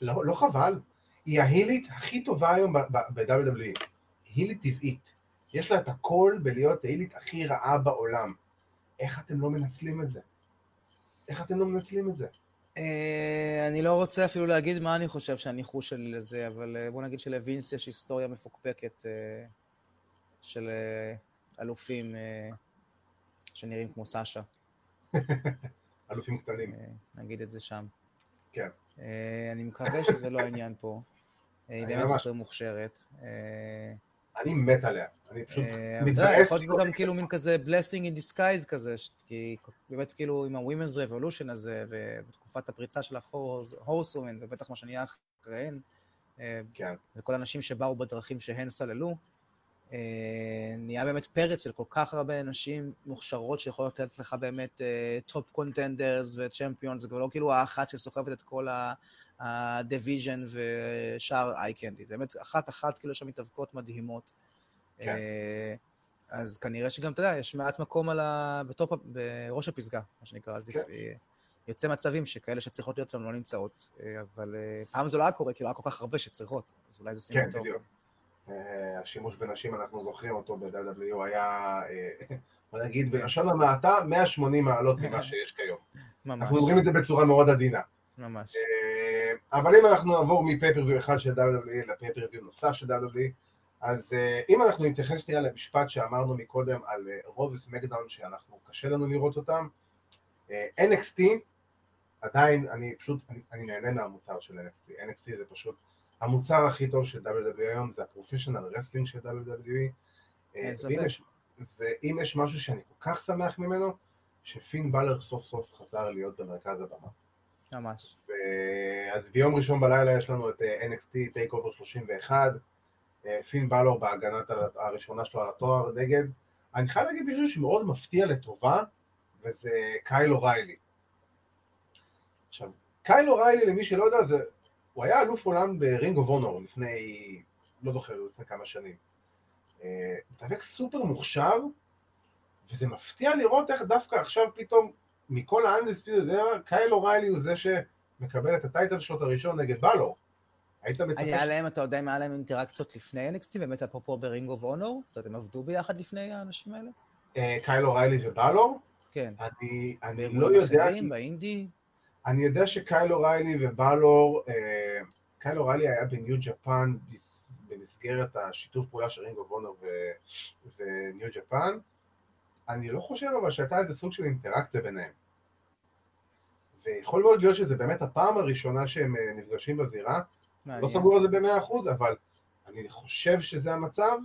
לא, לא חבל, היא ההילית הכי טובה היום ב-WWE, הילית טבעית. יש לה את הכל בלהיות ההילית הכי רעה בעולם. איך אתם לא מנצלים את זה? איך אתם לא מנצלים את זה? אה, אני לא רוצה אפילו להגיד מה אני חושב שהניחוש שלי לזה, אבל אה, בוא נגיד שלווינס יש היסטוריה מפוקפקת אה, של אלופים שנראים כמו סאשה, אלופים קטנים. נגיד את זה שם. כן. אני מקווה שזה לא העניין פה. היא באמת סופר מוכשרת. אני מת עליה. אני פשוט אה, יודע, מתבאס. יכול להיות שזה גם כאילו מין כזה blessing in disguise כזה, כי באמת כאילו עם ה-Women's Revolution הזה, ובתקופת הפריצה של ה-Horse Women, ובטח מה שנהיה אחריהן, אה, כן, וכל האנשים שבאו בדרכים שהן סללו, אה, נהיה באמת פרץ של כל כך הרבה נשים מוכשרות שיכולות לתת לך באמת top contenders ו champions, זה כבר לא כאילו האחת שסוחבת את כל ה division ושאר eye candy, זה באמת אחת-אחת כאילו יש שם מתאבקות מדהימות. כן. אה, אז כנראה שגם, אתה יודע, יש מעט מקום על ה... ב top, בראש הפסגה, מה שנקרא, אז כן. אה, יוצא מצבים שכאלה שצריכות להיות לנו לא נמצאות, אה, אבל פעם זה לא היה קורה, כאילו היה כל כך הרבה שצריכות, אז אולי זה סימן כן, טוב. בדיוק. אה, השימוש בנשים, אנחנו זוכרים אותו ב-WW, היה, בוא נגיד, כן. בלשון המעטה, 180 מעלות ממה שיש כיום. ממש, אנחנו אומרים את זה בצורה מאוד עדינה. ממש. אבל אם אנחנו נעבור מפייפריוויו אחד של WWE לפייפריוויו נוסף של WWE, אז אה, אם אנחנו נתייחס שנייה למשפט שאמרנו מקודם על אה, רוב סמקדאון שאנחנו, קשה לנו לראות אותם, אה, NXT, עדיין, אני פשוט, אני, אני נהנה מהמוצר של NXT, NXT זה פשוט המוצר הכי טוב של WWE היום, זה ה professional wrestling של WWE. ואם יש, ואם יש משהו שאני כל כך שמח ממנו, שפין בלור סוף סוף חזר להיות במרכז הבמה. ממש. ו- אז ביום ראשון בלילה יש לנו את NXT TakeOver 31, אה, פין בלור בהגנת הראשונה שלו על התואר נגד, אני חייב להגיד מישהו שמאוד מפתיע לטובה, וזה קייל אוריילי. עכשיו, קייל אוריילי, למי שלא יודע, זה, הוא היה אלוף עולם ב Ring of Honor לפני, לא זוכר, לפני כמה שנים. אה, מתאבק סופר מוכשר, וזה מפתיע לראות איך דווקא עכשיו פתאום מכל ה Undisputed, קייל אוריילי הוא זה שמקבל את ה title shot הראשון נגד בלור. היית מצפה... היה להם, אתה יודע אם היה להם אינטראקציות לפני NXT, באמת אפרופו ב Ring of Honor? זאת אומרת, הם עבדו ביחד לפני האנשים האלה? אה, קייל אוריילי ובלור? כן. אני, אני לא יודע, אחרים, באינדי? אני יודע שקייל אוריילי ובלור, אה, קייל אוריילי היה בניו ג'פן במסגרת השיתוף פעולה של רינגו וונר וניו ג'פן, אני לא חושב אבל שהייתה איזה סוג של אינטראקציה ביניהם. ויכול מאוד להיות שזה באמת הפעם הראשונה שהם אה, נפגשים בזירה, לא סגור על זה במאה אחוז, אבל אני חושב שזה המצב,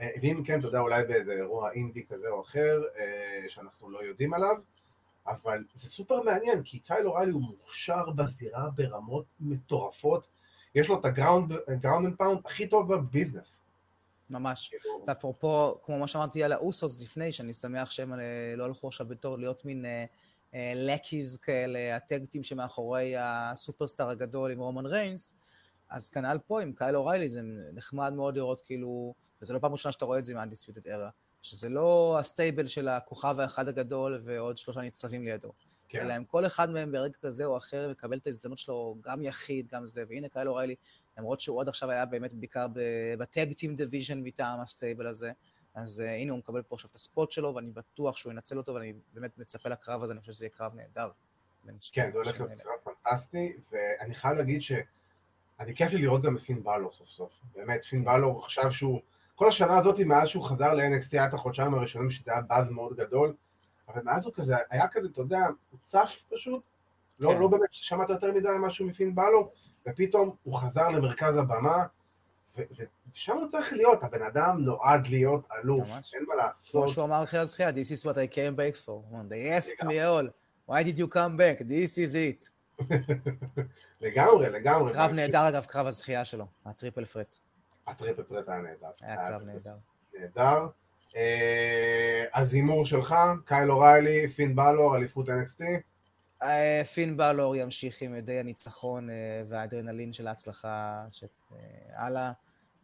אה, ואם כן, אתה יודע, אולי באיזה אירוע אינדי כזה או אחר, אה, שאנחנו לא יודעים עליו, אבל זה סופר מעניין, כי קייל אוריילי הוא מוכשר בזירה ברמות מטורפות, יש לו את ה ground and pound הכי טוב ב business. ממש. כאילו- אפרופו, כמו מה שאמרתי על האוסוס לפני, שאני שמח שהם לא הלכו עכשיו בתור להיות מין lackeys כאלה, הטקטים שמאחורי ה superstar הגדול עם רומן ריינס, אז כנ"ל פה עם קייל אוריילי, זה נחמד מאוד לראות כאילו, וזה לא פעם ראשונה שאתה רואה את זה עם Undisputed Era, שזה לא ה stable של הכוכב האחד הגדול ועוד שלושה ניצבים לידו. כן. אלא אם כל אחד מהם ברגע כזה או אחר מקבל את ההזדמנות שלו, גם יחיד, גם זה, והנה קייל אוריילי, למרות שהוא עד עכשיו היה באמת בעיקר ב tag team division מטעם ה stable הזה, אז uh, הנה הוא מקבל פה עכשיו את ה spot שלו, ואני בטוח שהוא ינצל אותו, ואני באמת מצפה לקרב הזה, אני חושב שזה יהיה קרב נהדר. כן, זה הולך להיות קרב פנטסטי, ואני חייב להגיד ש... אני כיף לי לראות גם את פין בלור סוף סוף. באמת, פין כן. בלור עכשיו שהוא... כל השנה הזאת, מאז שהוא חזר ל-NXT, היה את החודשיים הראשונים שזה היה באז מאוד גדול, אבל מאז הוא כזה, היה כזה, אתה יודע, הוא צף פשוט, לא, כן. לא באמת שמעת יותר מדי משהו מפין בלור, ופתאום הוא חזר למרכז הבמה, ושם הוא צריך להיות, הבן אדם נועד להיות אלוף, אין מה לעשות. כמו שהוא אמר אחרי הזכייה, this is what I came back for. They asked me all, why did you come back? This is it. לגמרי, לגמרי. קרב נהדר אגב, קרב הזכייה שלו, הטריפל פרט. הטריפל פרט היה נהדר. היה קרב נהדר. נהדר. אה, אז הימור שלך, קייל אוריילי, פין באלור, אליפות NXT? אה, פין באלור ימשיך עם ידי הניצחון אה, והאדרנלין של ההצלחה הלאה,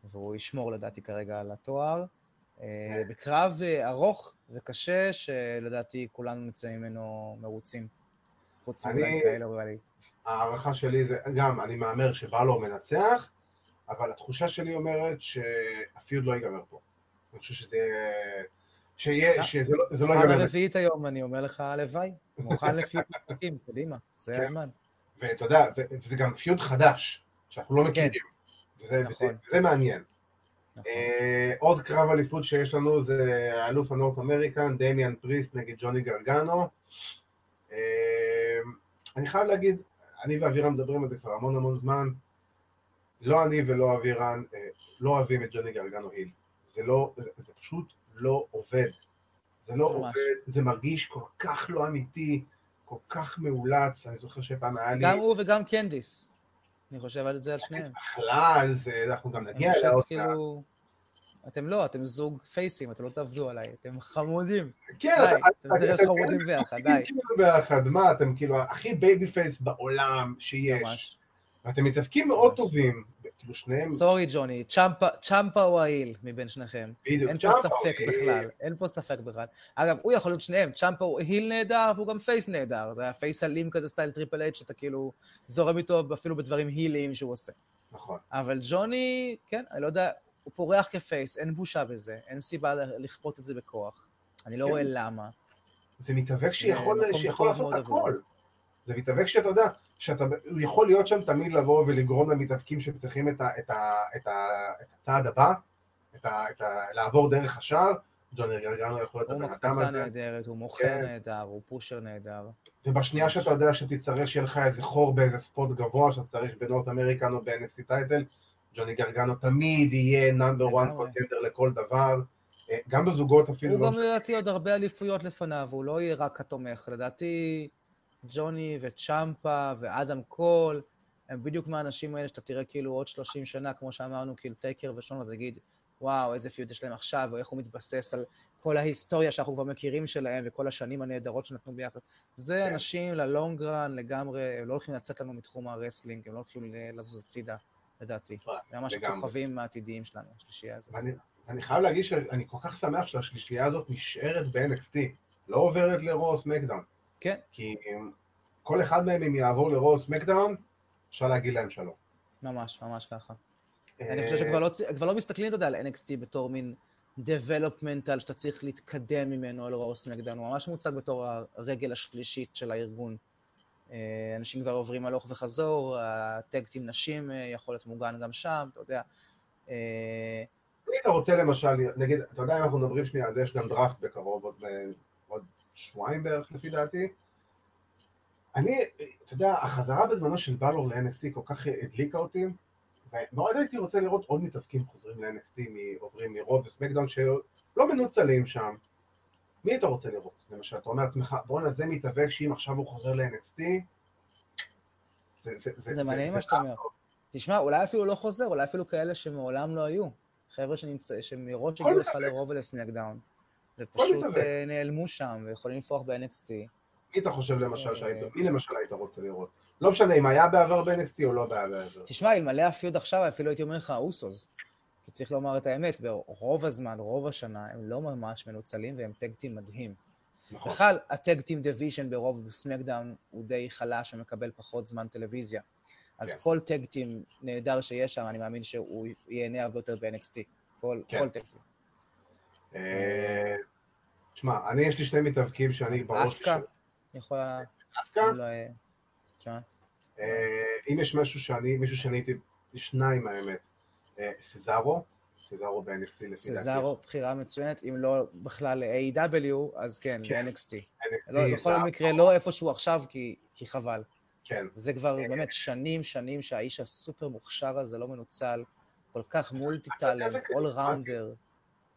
והוא ישמור לדעתי כרגע על התואר. בקרב ארוך וקשה, שלדעתי כולנו נצא ממנו מרוצים. חוץ מאולי כאלה אולי. ההערכה שלי זה, גם, אני מהמר שבלור מנצח, אבל התחושה שלי אומרת שהפיוד לא ייגמר פה. אני חושב שזה... שיהיה, שזה לא, לא ייגמר. פעם הרביעית היום, אני אומר לך, הלוואי. מוכן לפיוד משחקים, קדימה, זה כן. הזמן. ואתה יודע, וזה גם פיוד חדש, שאנחנו לא כן. מכירים. וזה, נכון. מעניין. נכון. Uh, עוד קרב אליפות שיש לנו זה האלוף הנורט אמריקן, דמיאן פריסט נגד ג'וני גרגנו. Uh, אני חייב להגיד, אני ואבירן מדברים על זה כבר המון המון זמן, לא אני ולא אבירן uh, לא אוהבים את ג'וני גרגנו היל. זה לא, זה, זה פשוט לא עובד. זה לא ממש. עובד, זה מרגיש כל כך לא אמיתי, כל כך מאולץ, אני זוכר שפעם היה לי... גם הוא וגם קנדיס. אני חושב על זה על שניהם. בכלל, זה, אנחנו גם נגיע אליו. אני כאילו... אתם לא, אתם זוג פייסים, אתם לא תעבדו עליי, אתם חמודים. כן, די, אתם יותר חמודים ביחד, די. כאילו ביחד, מה, אתם כאילו הכי babyface בעולם שיש. ממש. ואתם מתאבקים מאוד טובים, כאילו שניהם... סורי ג'וני, צ'מפה הוא ה heel מבין שניכם. בדיוק, אין פה ספק בכלל, אין פה ספק בכלל. אגב, הוא יכול להיות שניהם, צ'מפה הוא heel נהדר והוא גם face נהדר. זה היה face אלים כזה סטייל טריפל אייץ', שאתה כאילו זורם איתו אפילו בדברים היליים שהוא עושה. נכון. אבל ג'וני, כן, אני לא יודע, הוא פורח כ face, אין בושה בזה, אין סיבה לכפות את זה בכוח. אני לא כן. רואה למה. זה מתאבק שיכול לעשות הכל. זה מתאבק שאתה יודע, שאתה יכול להיות שם תמיד לבוא ולגרום למתאבקים שצריכים את, ה, את, ה, את, ה, את הצעד הבא, את ה, את ה, לעבור דרך השער, ג'וני גרגנו יכול להיות. הוא מקפצה נהדרת, הוא מוכר כן. נהדר, הוא pusher נהדר. ובשנייה שאתה יודע שתצטרך שיהיה לך איזה חור באיזה spot גבוה שאתה צריך ב North American או ב-NXT title, ג'וני גרגנו תמיד יהיה number 1 contender לכל דבר. אה, גם בזוגות אפילו. הוא לא גם לדעתי עוד הרבה אליפויות לפניו, הוא לא יהיה רק התומך. לדעתי ג'וני וצ'מפה ואדם קול, הם בדיוק מהאנשים האלה שאתה תראה כאילו עוד 30 שנה, כמו שאמרנו, כאילו טייקר ושון, ותגיד, וואו, איזה feud יש להם עכשיו, או איך הוא מתבסס על כל ההיסטוריה שאנחנו כבר מכירים שלהם, וכל השנים הנהדרות שנתנו ביחד. זה כן. אנשים ל long run לגמרי, הם לא הולכים לצאת לנו מתחום ה wrestling, הם לא הולכים לזוז הצידה, לדעתי. ממש הכוכבים העתידיים שלנו, השלישייה הזאת. אני, אני חייב להגיד שאני כל כך שמח שהשלישייה הזאת נשארת ב-NXT, לא עוברת לרו סמקדאון. כן. כי כל אחד מהם, אם יעבור לרוס מקדאון, אפשר להגיד להם שלום. ממש, ממש ככה. אני חושב שכבר לא, לא מסתכלים, אתה יודע, על NXT בתור מין developmental שאתה צריך להתקדם ממנו על רוס מקדאון, הוא ממש מוצג בתור הרגל השלישית של הארגון. אה, אנשים כבר עוברים הלוך וחזור, הטקט עם נשים אה, יכול להיות מוגן גם שם, אתה יודע. אה, אם אתה רוצה למשל, נגיד, אתה יודע אם אנחנו מדברים שנייה על זה, יש גם דראפט בקרוב, אה, עוד שבועיים בערך לפי דעתי. אני, אתה יודע, החזרה בזמנו של בלור ל-NXT כל כך הדליקה אותי, ומאוד הייתי רוצה לראות עוד מתאבקים חוזרים ל-NXT, עוברים מרוב וסמקדאון שלא מנוצלים שם. מי אתה רוצה לראות? למשל, אתה אומר לעצמך, בואנה זה מתאבק שאם עכשיו הוא חוזר ל-NXT, זה, זה, זה, זה מעניין מה שאתה אומר. תשמע, אולי אפילו לא חוזר, אולי אפילו כאלה שמעולם לא היו. חבר'ה שמראש הגיעו לך לרו ולסמקדאון, ופשוט אה, נעלמו שם ויכולים לפרוח ב-NXT. מי אתה חושב למשל שהיית, מי למשל היית רוצה לראות? לא משנה אם היה בעבר ב-NXT או לא היה בעבר. תשמע, אלמלא ה feud עכשיו, אפילו הייתי אומר לך האוסוס. כי צריך לומר את האמת, ברוב הזמן, רוב השנה, הם לא ממש מנוצלים והם tag team מדהים. נכון. בכלל, ה tag team division ברו סמקדאון הוא די חלש ומקבל פחות זמן טלוויזיה. אז כן. כל טקטים נהדר שיש שם, אני מאמין שהוא ייהנה הרבה יותר ב-NXT. כל, כן. כל טקטים. אה, תשמע, אני יש לי שני מתאבקים שאני בראש... אסקה, יכולה... אסקה? אה, אה, אם יש משהו שאני, מישהו שאני הייתי, שניים האמת, סזארו, סזארו ב-NXT לפי דעתי. סזארו בחירה מצוינת, אם לא בכלל ל-AW, אז כן, כן. ב-NXT. לא, בכל מקרה, לא איפשהו עכשיו, כי, חבל. כן. זה כבר כן. באמת שנים, שנים שהאיש הסופר מוכשר הזה לא מנוצל, כל כך מולטי טאלנט, אול ראונדר.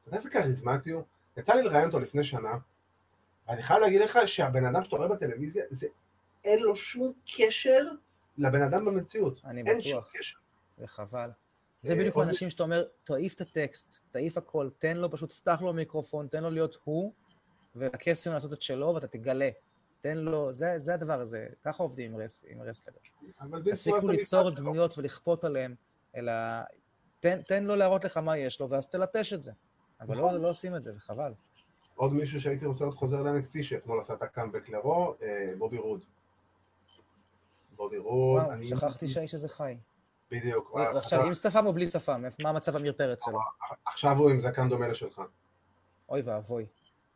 אתה יודע איזה כריזמטי הוא? יצא לי לראיין אותו לפני שנה, ואני חייב להגיד לך שהבן אדם שאתה רואה בטלוויזיה, זה אין לו שום קשר לבן אדם במציאות. אני בטוח. אין שום קשר. וחבל. זה בדיוק האנשים שאתה אומר, תעיף את הטקסט, תעיף הכל, תן לו, פשוט פתח לו מיקרופון, תן לו להיות הוא, ולקסם לעשות את שלו, ואתה תגלה. תן לו, זה, זה הדבר הזה, ככה עובדים עם, רס, עם wrestler. תפסיקו ליצור דמויות ולכפות עליהם, אלא תן, תן לו להראות לך מה יש לו, ואז תלטש את זה. אבל לא. לא עושים את זה, וחבל. עוד מישהו שהייתי רוצה להיות חוזר ל-NXT, שאתמול עשה את הקאמבק לרו, אה, בובי רוד. בובי רוד. וואו, אני... שכחתי שהאיש הזה חי. בדיוק. עכשיו, עם שפם או בלי שפם? מה המצב עמיר פרץ שלו? עכשיו הוא עם זקן דומה לשלך. אוי ואבוי.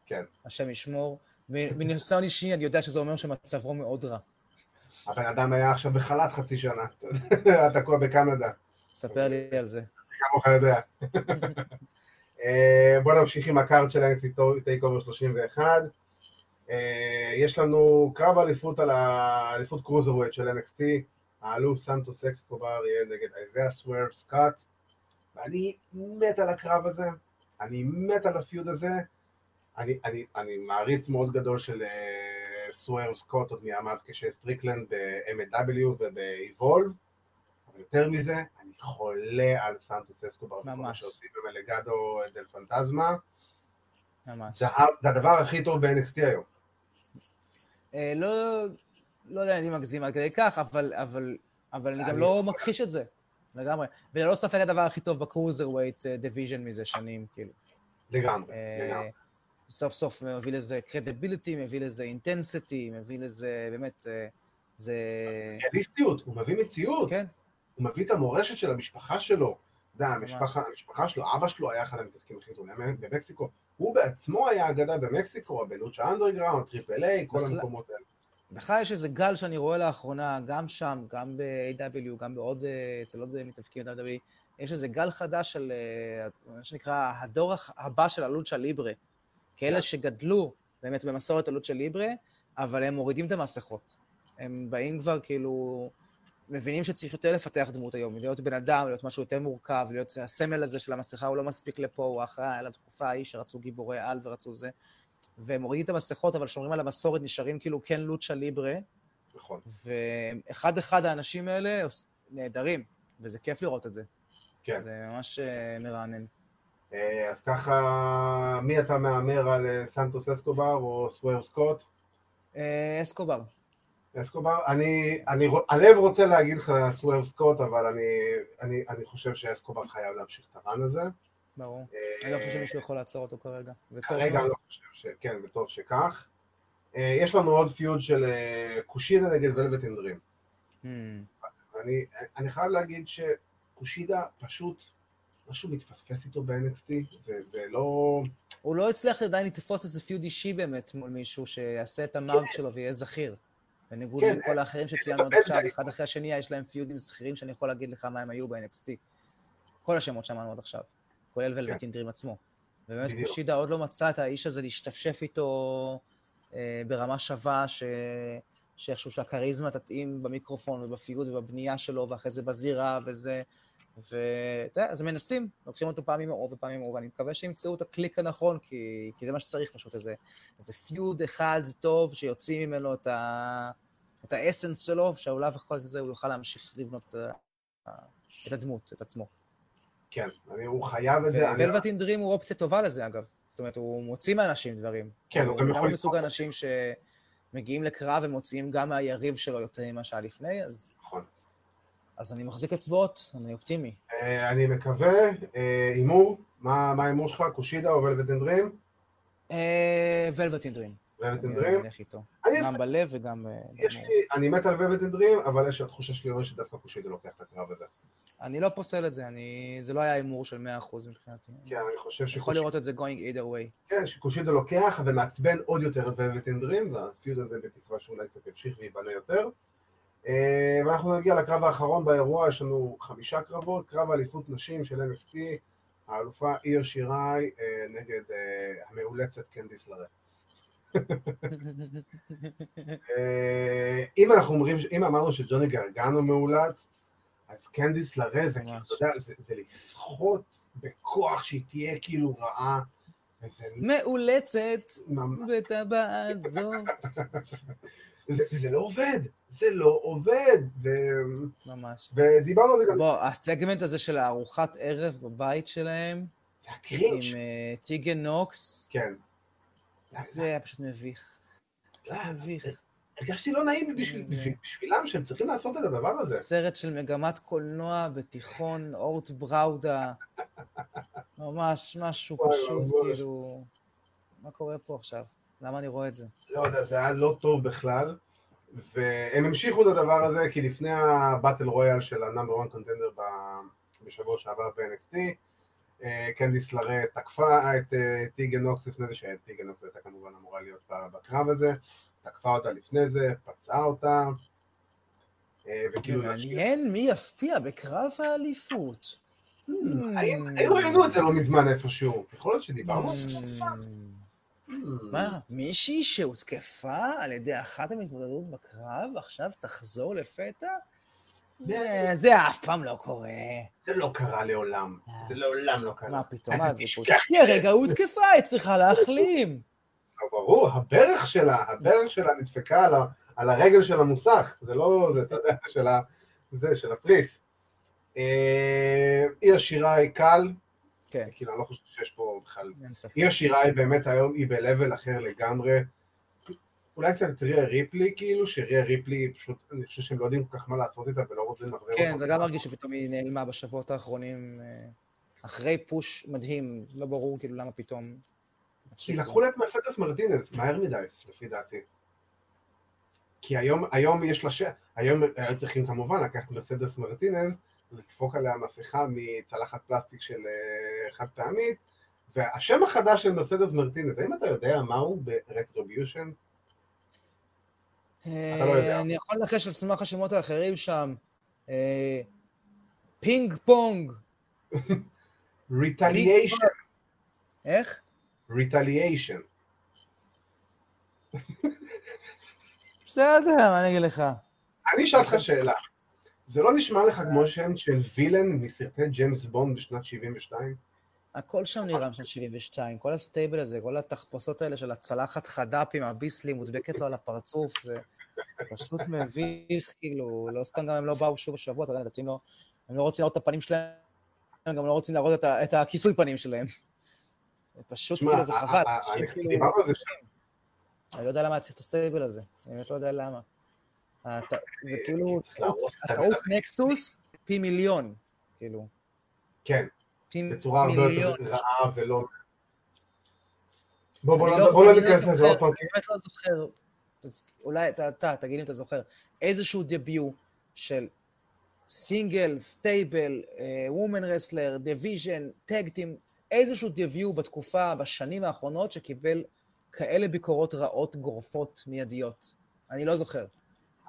כן. השם ישמור. מניסיון אישי אני יודע שזה אומר שמצבו מאוד רע. הבן אדם היה עכשיו בחל"ת חצי שנה, אתה תקוע בקנדה. ספר לי על זה. כמוך יודע. אה, בוא נמשיך עם ה card של טייקאובר 31. יש לנו קרב אליפות על האליפות cruiserweight של NXT, האלוף סנטוס אסקובר יהיה נגד אייזיה סוורב סקוט, ואני מת על הקרב הזה, אני מת על ה feud הזה, אני, אני, אני מעריץ מאוד גדול של אה, סוורב סקוט עוד מימיו כשסטריקלנד ב-MLW וב-Evolve, יותר מזה, חולה על סנטוס אסקובר, ממש. שעושים בלגדו דל פנטזמה. ממש. זה, זה הדבר הכי טוב ב-NXT היום. אה, לא, לא יודע אם אני מגזים עד כדי כך, אבל, אבל, אבל אני גם לא מכחיש את זה, לגמרי. וללא ספק הדבר הכי טוב ב cruiserweight division מזה שנים, כאילו. לגמרי, אה, לגמרי. סוף סוף מביא לזה credibility, מביא לזה intensity, מביא לזה, באמת, זה... ריאליסטיות, הוא מביא מציאות. כן. הוא מביא את המורשת של המשפחה שלו. אתה יודע, המשפחה, המשפחה שלו, אבא שלו היה אחד המתאבקים הכי טובים במקסיקו. הוא בעצמו היה אגדה במקסיקו, בלוצ'ה אנדרגראונד, טריפל איי, כל המקומות האלה. בכלל יש איזה גל שאני רואה לאחרונה, גם שם, גם ב-AW, גם בעוד, אצל עוד מתאבקים ב-AW, יש איזה גל חדש של מה שנקרא הדור הבא של הלוצ'ה ליברה. כאלה כן. שגדלו באמת במסורת הלוצ'ה ליברה, אבל הם מורידים את המסכות. הם באים כבר כאילו, מבינים שצריך יותר לפתח דמות היום, להיות בן אדם, להיות משהו יותר מורכב, להיות הסמל הזה של המסכה, הוא לא מספיק לפה, הוא אחראי על התקופה ההיא שרצו גיבורי על ורצו זה. והם מורידים את המסכות, אבל שומרים על המסורת, נשארים כאילו כן לוצ'ה ליברה. נכון. ואחד אחד האנשים האלה נהדרים, וזה כיף לראות את זה. כן. זה ממש אה, מרענן. אה, אז ככה, מי אתה מהמר על אה, סנטוס אסקובר או סוואר סקוט? אסקובר. אסקובר, אני, אני, הלב רוצה להגיד לך סוואר סקוט, אבל אני, אני, אני חושב שאסקובר חייב להמשיך את הרן הזה. ברור. אני לא חושב שמישהו יכול לעצור אותו כרגע. כרגע אני לא חושב ש... כן, וטוב שכך. יש לנו עוד פיוד של קושידה נגד ולווט אינדרים. Hmm. אני, אני חייב להגיד שקושידה פשוט משהו מתפספס איתו ב-NXT, זה לא... הוא לא הצליח עדיין לתפוס איזה פיוד אישי באמת מול מישהו שיעשה את המרק כן. שלו ויהיה זכיר. בניגוד כן, לכל האחרים שציינו עד עכשיו, אחד אחרי השני, יש להם פיודים זכירים שאני יכול להגיד לך מה הם היו ב-NXT. כל השמות שאמרנו עד עכשיו, כולל כן. ולווטין דרים עצמו. ובאמת בדיוק. קושידה עוד לא מצא את האיש הזה להשתפשף איתו אה, ברמה שווה, ש... שאיכשהו שהכריזמה תתאים במיקרופון ובפיגוד ובבנייה שלו, ואחרי זה בזירה וזה, ואתה יודע, אז הם מנסים, לוקחים אותו פעמים אור ופעמים אור, ואני מקווה שימצאו את הקליק הנכון, כי, כי זה מה שצריך פשוט, איזה, איזה פיוד אחד טוב שיוציא ממנו את, ה, את האסנס שלו, שאולי אחר כך זה הוא יוכל להמשיך לבנות את, הדמות, את עצמו. כן, אני, הוא חייב את זה. ולווטין דרים הוא אופציה טובה לזה, אגב. זאת אומרת, הוא מוציא מאנשים דברים. כן, הוא גם יכול הוא מסוג. האנשים שמגיעים לקרב ומוציאים גם מהיריב שלו יותר ממה שהיה לפני, אז. אז אני מחזיק אצבעות, אני אופטימי. אה, אני מקווה, אה, הימור, מה ההימור שלך? קושידה או ולווטן דרים? אה, ולווטין דרים. ולווטן אני דרים? אלך איתו. אני- גם בלב וגם... אני מת על ולווטן דרים, אבל יש התחושה שלי שדווקא קושידה לוקח את הקרב הזה. אני לא פוסל את זה, אני... זה לא היה הימור של 100% מבחינתי. כן, אני חושב יכול שקושידה לראות את זה going either way. כן, שקושידה לוקח ומעצבן עוד יותר את ולווטן דרים, והפיוד הזה בתקווה שאולי קצת ימשיך וייבנה יותר. אה, ואנחנו נגיע לקרב האחרון באירוע, יש לנו חמישה קרבות, קרב אליפות נשים של NXT, האלופה איר שיראי אה, נגד אה, המאולצת קנדיס. אה, אם אנחנו אומרים, אם אמרנו שג'וני גרגנו מאולץ, אז קנדיס לרה זה כאילו, יודע, זה- זה לסחוט בכוח שהיא תהיה כאילו רעה. מאולצת בטבעת זו. זה, זה לא עובד, זה לא עובד. ו, ממש. ודיברנו על זה גם, בוא, הסגמנט הזה של הארוחת ערב בבית שלהם, זה ה cringe, עם אה, טיגן נוקס, כן. זה היה פשוט מביך. פשוט אה, מביך. הרגשתי לא נעים בשביל, זה- בשביל, בשבילם שהם צריכים לעשות את הדבר הזה. סרט של מגמת קולנוע בתיכון אורט בראודה. ממש משהו פשוט. כאילו... מה קורה פה עכשיו? למה אני רואה את זה? לא יודע, זה היה לא טוב בכלל. והם המשיכו את הדבר הזה, כי לפני ה battle royal של ה number 1 contender בשבוע שעבר ב-NXT, אה, קנדיס לרה תקפה את אה, טיגן נוקס לפני זה, שטיגן נוקס הייתה כמובן אמורה להיות בקרב הזה, תקפה אותה לפני זה, פצעה אותה, אה. מעניין מי יפתיע בקרב האליפות. Hmm, האם האם ראינו את זה לא מזמן איפשהו? יכול להיות שדיברנו על זה? מה, מישהי שהותקפה על ידי אחת המתמודדות בקרב, עכשיו תחזור לפתע? זה- זה אף פעם לא קורה. זה לא קרה לעולם, זה לעולם לא קרה. מה פתאום, מה זה. פה? היא הרגע הותקפה, היא צריכה להחלים. ברור, הברך שלה, הברך שלה נדפקה על, הרגל של המוסך, זה לא, זה, אתה יודע, של ה... זה, של הפריס. אה, אי השירה היא קל, כן, כאילו, אני לא חושב שיש פה בכלל... אין ספק. אי השירה היא באמת היום, היא ב-level אחר לגמרי. אולי קצת את ריה ריפלי, כאילו, שריה ריפלי, פשוט, אני חושב שהם לא יודעים כל כך מה לעשות איתה ולא רוצים לחזור כן, זה גם מרגיש שפתאום היא נעלמה בשבועות האחרונים, אה, אחרי פוש מדהים, לא ברור כאילו למה פתאום... כי לקחו לה את מרסדס מרטינז, מהר מדי, לפי דעתי. כי היום, היום יש לה ש... היום היו צריכים כמובן לקחת מרסדס מרטינז, לדפוק עליה מסכה מצלחת פלסטיק של אה, חד פעמית, והשם החדש של מרסדס מרטינז, האם אתה יודע מהו ב-Retribution? אתה לא יודע. אה, אני יכול לנחש על סמך השמות האחרים שם. אה, פינג פונג. Retaliation. איך? Retaliation. בסדר, מה אני אגיד לך? אני אשאל אותך שאלה. זה לא נשמע לך כמו שם של villain מסרטי ג'יימס בונד בשנת 72? הכל שם נראה משנת 72, כל ה stable הזה, כל התחפושות האלה של הצלחת חד"פ עם הביסלי מודבקת לו על הפרצוף, זה פשוט מביך, כאילו, לא סתם גם הם לא באו שוב השבוע, אתה יודע, לדעתי לא, הם לא רוצים להראות את הפנים שלהם, הם גם לא רוצים להראות את, את הכיסוי פנים שלהם. זה פשוט כאילו, זה חבל. אני לא יודע למה צריך את ה stable הזה, אני באמת לא יודע למה. זה כאילו, צריך להראות את הטעות. Nexus פי מיליון, כאילו. כן, בצורה הרבה יותר. רעה ולא... בוא לא- ניכנס לזה זוכר, עוד פעם. אני באמת לא זוכר, אולי אתה, תגיד אם אתה זוכר, איזשהו debut של single, stable, woman wrestler, division, tag team, איזשהו debut בתקופה, בשנים האחרונות, שקיבל כאלה ביקורות רעות גורפות מיידיות. אני לא זוכר.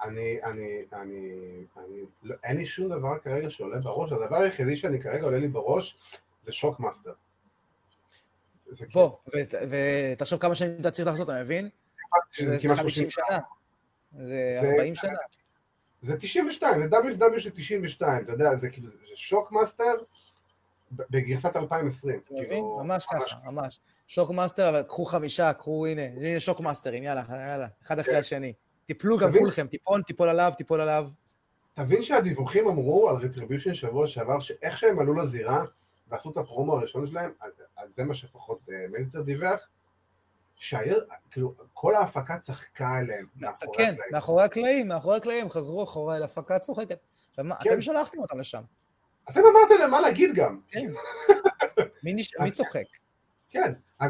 אני, אני, אני, אני, לא, אין לי שום דבר כרגע שעולה בראש, הדבר היחידי שאני כרגע עולה לי בראש זה Shock Master. בוא, ותחשוב כמה שנים אתה צריך לעשות, אתה מבין? זה זה כמעט 50 30 שנה. זה זה- 40 שנה. זה 92, זה WCW של 92, אתה יודע, זה כאילו, זה Shock Master בגרסת 2020. אתה מבין? כאילו, ממש ככה, ממש. Shock Master, אבל קחו חמישה, קחו, הנה, הנה Shock Master ים, יאללה, יאללה, אחד אחרי כן. השני. תיפלו גם? כולכם, תיפול, תיפול עליו, תיפול עליו. תבין שהדיווחים אמרו על רטריביושן שבוע שעבר, שאיך שהם עלו לזירה ועשו את הפרומו הראשון שלהם, על, על זה מה שפחות אה, מלצר דיווח, שהעיר, כאילו, כל ההפקה צחקה עליהם. מאחורי כן. מאחורי הקלעים, מאחורי הקלעים, חזרו אחורה להפקה צוחקת. עכשיו מה, כן. אתם שלחתם אותם לשם. אתם אמרתם להם מה להגיד גם. כן. מי נש- מי צוחק? כן, אז אה,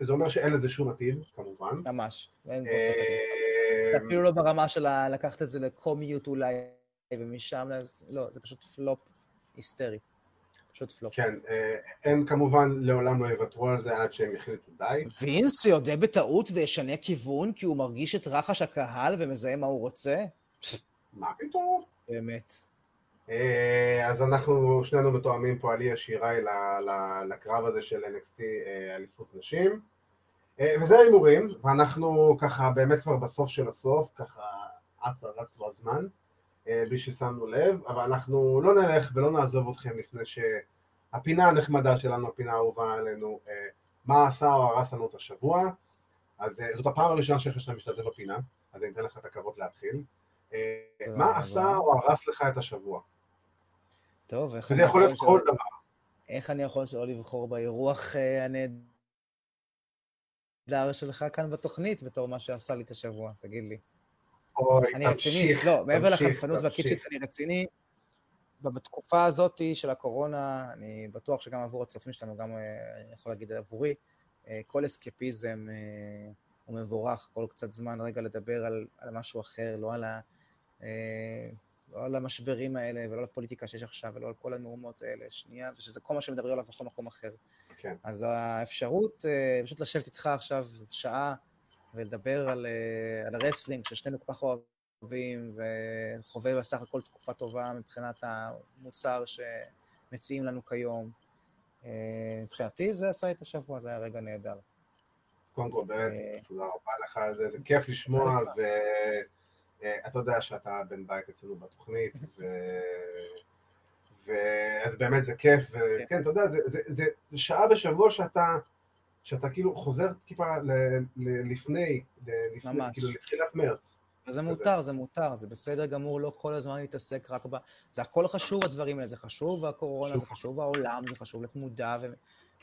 זה אומר שאין לזה שום עתיד, כמובן. ממש, אין פה ספק. זה אפילו לא ברמה של לקחת את זה לקומיות אולי, ומשם, לא, זה פשוט פלופ היסטרי. פשוט פלופ. כן, אה, הם כמובן לעולם לא יוותרו על זה עד שהם יחליטו די. וינס שיודה בטעות וישנה כיוון כי הוא מרגיש את רחש הקהל ומזהה מה הוא רוצה? מה פתאום? באמת. אה, אז אנחנו שנינו מתואמים פה על אי השירה לקרב הזה של NXT אה, אליפות נשים. אה, וזה ההימורים, ואנחנו ככה באמת כבר בסוף של הסוף, ככה אץ רץ לו הזמן, אה, בלי ששמנו לב, אבל אנחנו לא נלך ולא נעזוב אתכם לפני שהפינה הנחמדה שלנו, הפינה האהובה עלינו, אה, מה עשה או הרס לנו את השבוע. אז זאת הפעם הראשונה שלך שאתה משתתף בפינה, אז אני אתן לך את הכבוד להתחיל. מה. עשה או הרס לך את השבוע? טוב, איך אני יכול להיות שלא- כל דבר. איך אני יכול שלא לבחור באירוח אה, הנהדר שלך כאן בתוכנית בתור מה שעשה לי את השבוע? תגיד לי. אוי, אני רציני, תמשיך, לא, מעבר תמשיך, לחנפנות תמשיך. והקיצ'ית, אני רציני. בתקופה הזאת של הקורונה, אני בטוח שגם עבור הצופים שלנו, גם אה, אני יכול להגיד עבורי, אה, כל אסקפיזם אה, הוא מבורך, כל קצת זמן רגע לדבר על, על משהו אחר, לא על, ה, לא על המשברים האלה ולא על הפוליטיקה שיש עכשיו ולא על כל המהומות האלה, שנייה, ושזה כל מה שמדברים עליו בכל מקום אחר. כן. אז האפשרות אה, פשוט לשבת איתך עכשיו שעה ולדבר על, אה, על הרסלינג ששנינו כל כך אוהבים וחווה בסך הכל תקופה טובה מבחינת המוצר שמציעים לנו כיום. אה, מבחינתי זה עשה את השבוע, זה היה רגע נהדר. קודם כל, באמת, תודה רבה לך על זה, זה כיף לשמוע, ואתה יודע שאתה בן בית אצלנו בתוכנית, ו... ואז באמת זה כיף, וכן, אתה יודע, זה, זה, זה, זה שעה בשבוע שאתה, שאתה כאילו חוזר טיפה ל, ל, לפני, ל, לפני, ממש. כאילו לתחילת מרץ. וזה מותר, זה מותר, זה בסדר גמור, לא כל הזמן להתעסק רק ב... זה הכל חשוב הדברים האלה, זה חשוב הקורונה, חשוב. זה חשוב העולם, זה חשוב ו...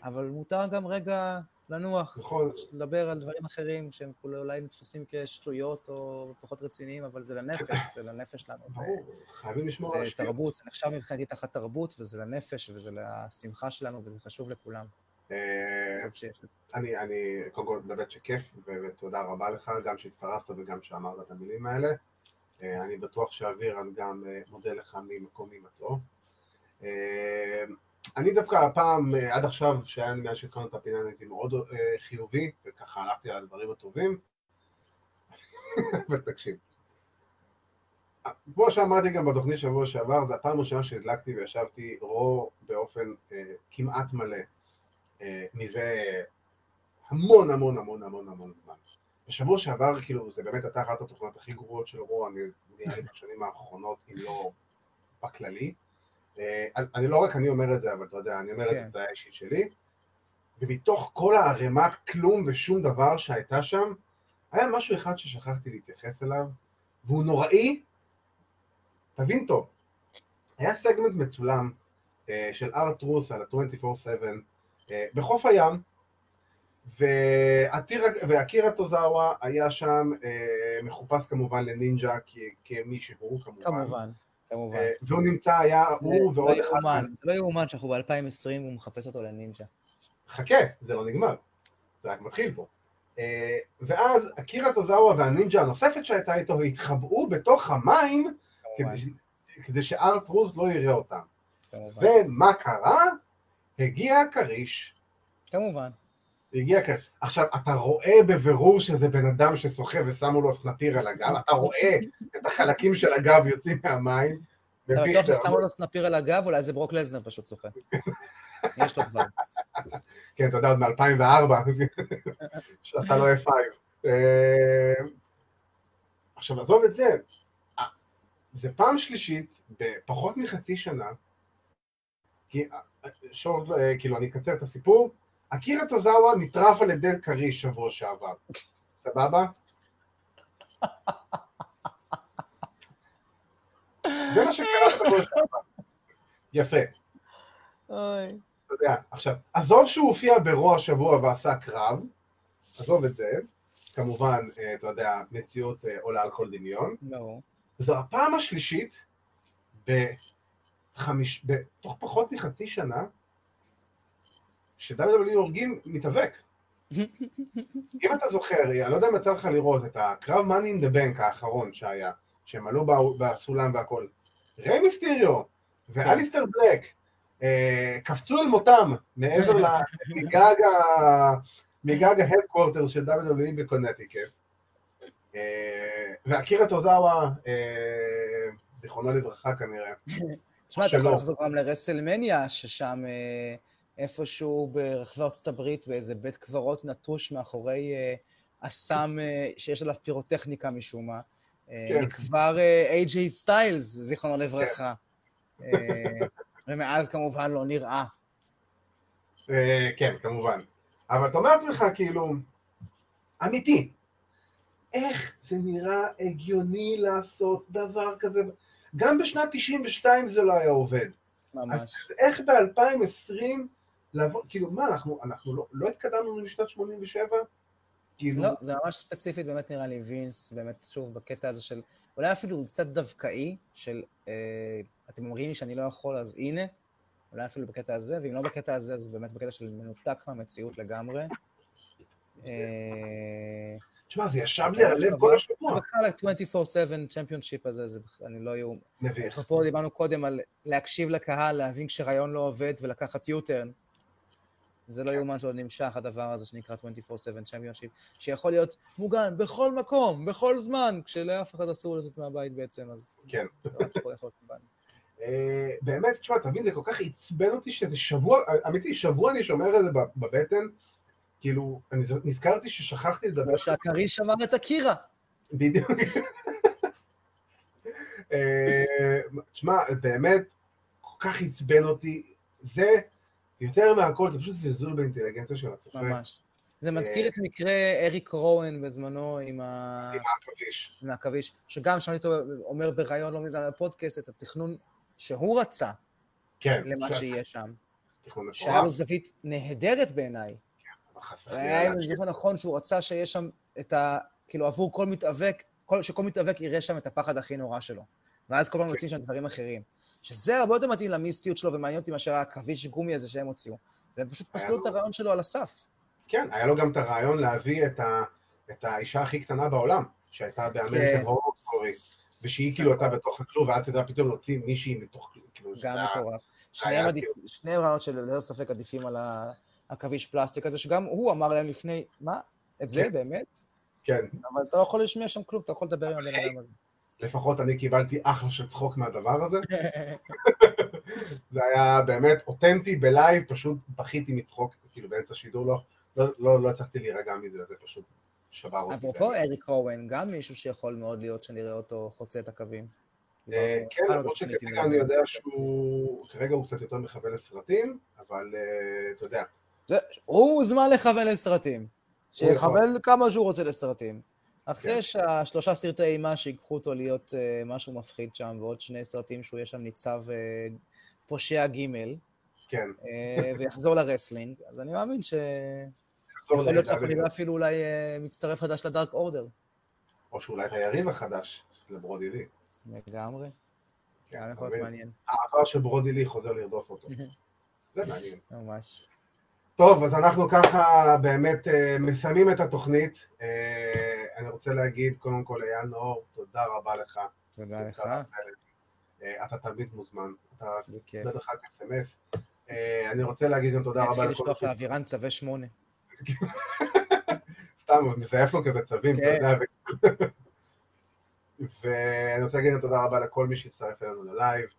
אבל מותר גם רגע לנוח, נכון, לדבר על דברים אחרים שהם כולה אולי נתפסים כשטויות או פחות רציניים, אבל זה לנפש, זה לנפש שלנו. זה- ברור, חייבים לשמור על זה השטויות. תרבות, זה נחשב מבחינתי תחת תרבות, וזה לנפש, וזה לשמחה שלנו, וזה חשוב לכולם. אה, זה. אני, אני, קודם כל, באמת שכיף, ותודה רבה לך, גם שהצטרפת וגם שאמרת את המילים האלה. אה, אני בטוח שאבירן גם אה, מודה לך ממקום הימצאו. אה, אני דווקא הפעם, אה, עד עכשיו, שהיה מאז שהתחלנו את הפינה, הייתי מאוד אה, חיובי, וככה הלכתי על הדברים הטובים. ותקשיב. כמו שאמרתי גם בתוכנית שבוע שעבר, זו הפעם הראשונה שהדלקתי וישבתי רו באופן אה, כמעט מלא. אה, מזה המון המון המון המון המון זמן. בשבוע שעבר, כאילו, זה באמת הייתה אחת התוכנות הכי גרועות של רו, אני נראה לי בשנים האחרונות, אם לא בכללי. אה, אני לא רק אני אומר את זה, אבל אתה יודע, אני אומר את כן. זה האישית שלי. ומתוך כל הערימת כלום ושום דבר שהייתה שם, היה משהו אחד ששכחתי להתייחס אליו, והוא נוראי, תבין טוב. היה סגמנט מצולם אה, של ארטרוס על ה-24/7 אה, בחוף הים, ואקירה טוזאווה היה שם אה, מחופש כמובן לנינג'ה כ- כמי שהוא כמובן. כמובן, כמובן. אה, והוא נמצא, היה הוא לא ועוד אחד. יאומן, זה לא יאומן שאנחנו ב-2020 והוא מחפש אותו לנינג'ה. חכה, זה לא נגמר. זה רק מתחיל פה. אה, ואז אקירה טוזאווה והנינג'ה הנוספת שהייתה איתו התחבאו בתוך המים כדי, כדי שארט רוז לא יראה אותם. כמובן. ומה קרה? הגיע הכריש. כמובן. הגיע כריש. עכשיו, אתה רואה בבירור שזה בן אדם ששוחה ושמו לו סנפיר על הגב, אתה רואה את החלקים של הגב יוצאים מהמים. אתה בטוח ששמו לו סנפיר על הגב, אולי זה ברוק לזנר פשוט צוחק. יש לו כבר. כן, אתה יודע, עוד מ-2004, שעשה לו F5. אה, עכשיו, עזוב את זה, אה, זה פעם שלישית בפחות מחצי שנה, כי אה, שורט, כאילו, אני אקצר את הסיפור, אקירה טוזאווה נטרף על ידי כריש שבוע שעבר, סבבה? זה מה שקרה שבוע שעבר. יפה. אוי. אתה יודע, עכשיו, עזוב שהוא הופיע ברוע השבוע ועשה קרב, עזוב את זה, כמובן, אה, אתה יודע, מציאות אה, עולה על כל דמיון. לא. זו הפעם השלישית בחמיש... בתוך פחות מחצי שנה ש-WWE הורגים מתאבק. אם אתה זוכר, אני לא יודע אם יצא לך לראות את הקרב money in the bank האחרון שהיה, שהם עלו בסולם והכל. ריי מיסטיריו ואליסטר בלק אה, קפצו אל מותם מעבר לגג מגג ה headquarter של WWE בקונטיקט. אה, ואקירה טוזאווה, אה, זיכרונו לברכה כנראה. תשמע, אתה יכול לחזור גם ל WrestleMania, ששם איפשהו ברחבי ארצות הברית, באיזה בית קברות נטוש מאחורי אסם שיש עליו פירוטכניקה משום מה. כן. נקבר איי-ג'יי סטיילס, זיכרונו לברכה. כן. ומאז כמובן לא נראה. כן, כמובן. אבל אתה אומר לעצמך, כאילו, אמיתי, איך זה נראה הגיוני לעשות דבר כזה? גם בשנת 92 זה לא היה עובד. ממש. אז איך ב-2020 לעבור, כאילו, מה, אנחנו, אנחנו לא, לא התקדמנו לשנת 87? כאילו... לא, זה ממש ספציפית, באמת נראה לי וינס, באמת, שוב, בקטע הזה של, אולי אפילו קצת דווקאי, של, אה, אתם אומרים לי שאני לא יכול, אז הנה, אולי אפילו בקטע הזה, ואם לא בקטע הזה, אז באמת בקטע של מנותק מהמציאות לגמרי. תשמע, זה ישב לי על הלב כל השבוע. בכלל ה-24/7 צ'מפיונשיפ הזה, זה בכלל, אני לא היו... מביך. פה דיברנו קודם על להקשיב לקהל, להבין כשרעיון לא עובד ולקחת U-turn. זה לא יאומן שעוד נמשך הדבר הזה שנקרא 24/7 צ'מפיונשיפ, שיכול להיות מוגן בכל מקום, בכל זמן, כשלאף אחד אסור לצאת מהבית בעצם, אז... כן. מוגן. אה, באמת, תשמע, תבין, זה כל כך עצבן אותי שזה שבוע, אמיתי, שבוע אני שומר את זה בבטן, כאילו, אני נזכרתי ששכחתי לדבר. שהכריש שמר את הקירה. בדיוק. אה, תשמע, באמת, כל כך עצבן אותי, זה יותר מהכל, זה פשוט זלזול באינטליגנציה של הצופה. ממש. זה מזכיר אה, את מקרה אריק רואן בזמנו עם ה... עם העכביש. עם העכביש, שגם שמעתי אותו אומר בריאיון לא מזמן בפודקאסט, את התכנון שהוא רצה כן, למה. שיהיה שם. שהיה לו זווית נהדרת בעיניי. כן, היה אני זוכר נכון שהוא רצה שיש שם את ה... כאילו עבור כל מתאבק, כל, שכל מתאבק יראה שם את הפחד הכי נורא שלו. ואז כל פעם יוצאים שם דברים אחרים. שזה הרבה יותר מתאים למיסטיות שלו ומעניין אותי מאשר הכביש גומי הזה שהם הוציאו. והם פשוט פסלו את הרעיון שלו על הסף. כן, היה לו גם את הרעיון להביא את, ה... את האישה הכי קטנה בעולם, שהייתה באמריקן כן. הורקורי. ושהיא כאילו הייתה בתוך הכלוב, ואז אתה יודע פתאום להוציא מישהי מתוך כאילו... גם מטורף. שניהם רעיונות של ללא ספק עדיפים על העכביש פלסטיק הזה, שגם הוא אמר להם לפני, מה? את זה כן. באמת? כן. אבל אתה לא יכול לשמיע שם כלום, אתה יכול לדבר עם הבן אדם הזה. לפחות אני קיבלתי אחלה של צחוק מהדבר הזה. זה היה באמת אותנטי ב live, פשוט בכיתי מצחוק, כאילו באמצע השידור, לא, לא, לא, לא הצלחתי להירגע מזה, זה פשוט שבר אותי. אפרופו אריק רואן, גם מישהו שיכול מאוד להיות שנראה אותו חוצה את הקווים. אה, כן, למרות שכרגע אני יודע שהוא, כרגע הוא קצת יותר מכוון לסרטים, אבל אה, אתה יודע. הוא מוזמן לכוון לסרטים. שיכוון כמה שהוא רוצה לסרטים. אחרי כן. שהשלושה סרטי אימה שיקחו אותו להיות אה, משהו מפחיד שם, ועוד שני סרטים שהוא יהיה שם ניצב אה, פושע ג' כן. אה, ויחזור ל wrestling, אז אני מאמין ש... יכול להיות שאנחנו נראה אפילו אולי מצטרף חדש ל Dark Order. או שאולי היריב החדש לברודי לי. לגמרי. כן, גם יכול להיות מעניין. העבר של ברודי לי חוזר לרדוף אותו. זה מעניין. ממש. טוב, אז אנחנו ככה באמת מסיימים את התוכנית. אני רוצה להגיד קודם כל אייל נאור, תודה רבה לך. תודה לך. Uh, אתה תמיד מוזמן, אתה נותן לך אס.אם.אס. אני רוצה להגיד גם תודה רבה לכל... אני צריך לשלוח לאווירן צווי שמונה. סתם, הוא מזייף לו כזה צווים, אתה כן. יודע. ואני רוצה להגיד תודה רבה לכל מי שהצטרף אלינו ל live.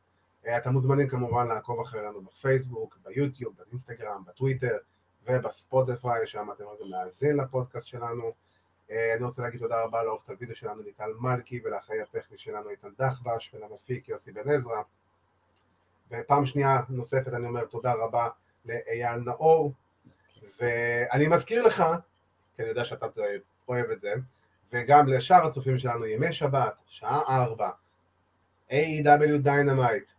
אתם מוזמנים כמובן לעקוב אחרינו בפייסבוק, ביוטיוב, באינסטגרם, בטוויטר ובספוטיפיי, שם אתם יכולים להאזין לפודקאסט שלנו. אני רוצה להגיד תודה רבה לעורכת הוידאו שלנו ליטל מלכי ולאחראי הטכני שלנו איתן דחבש ולמפיק יוסי בן עזרא. ופעם שנייה נוספת אני אומר תודה רבה לאייל נאור, ואני מזכיר לך, כי אני יודע שאתה אוהב את זה, וגם לשאר הצופים שלנו ימי שבת, שעה ארבע, A.W. Dynamite,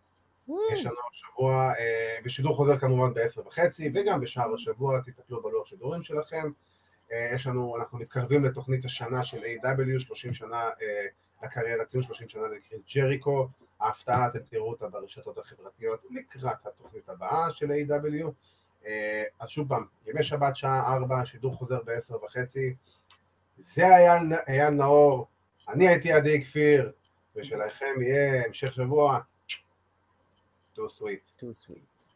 יש לנו שבוע, אה, בשידור חוזר כמובן בעשר וחצי, וגם בשער השבוע, תסתכלו בלוח שידורים שלכם. אה, יש לנו, אנחנו מתקרבים לתוכנית השנה של A.W, 30 שנה אה, לקריירה, ציון 30 שנה לקריס ג'ריקו, ההפתעה, אתם תראו אותה ברשתות החברתיות לקראת התוכנית הבאה של A.W. אז שוב פעם, ימי שבת שעה ארבע, שידור חוזר בעשר וחצי. זה היה אייל נאור, אני הייתי עדי כפיר, ושלכם יהיה המשך שבוע Too sweet. Too sweet.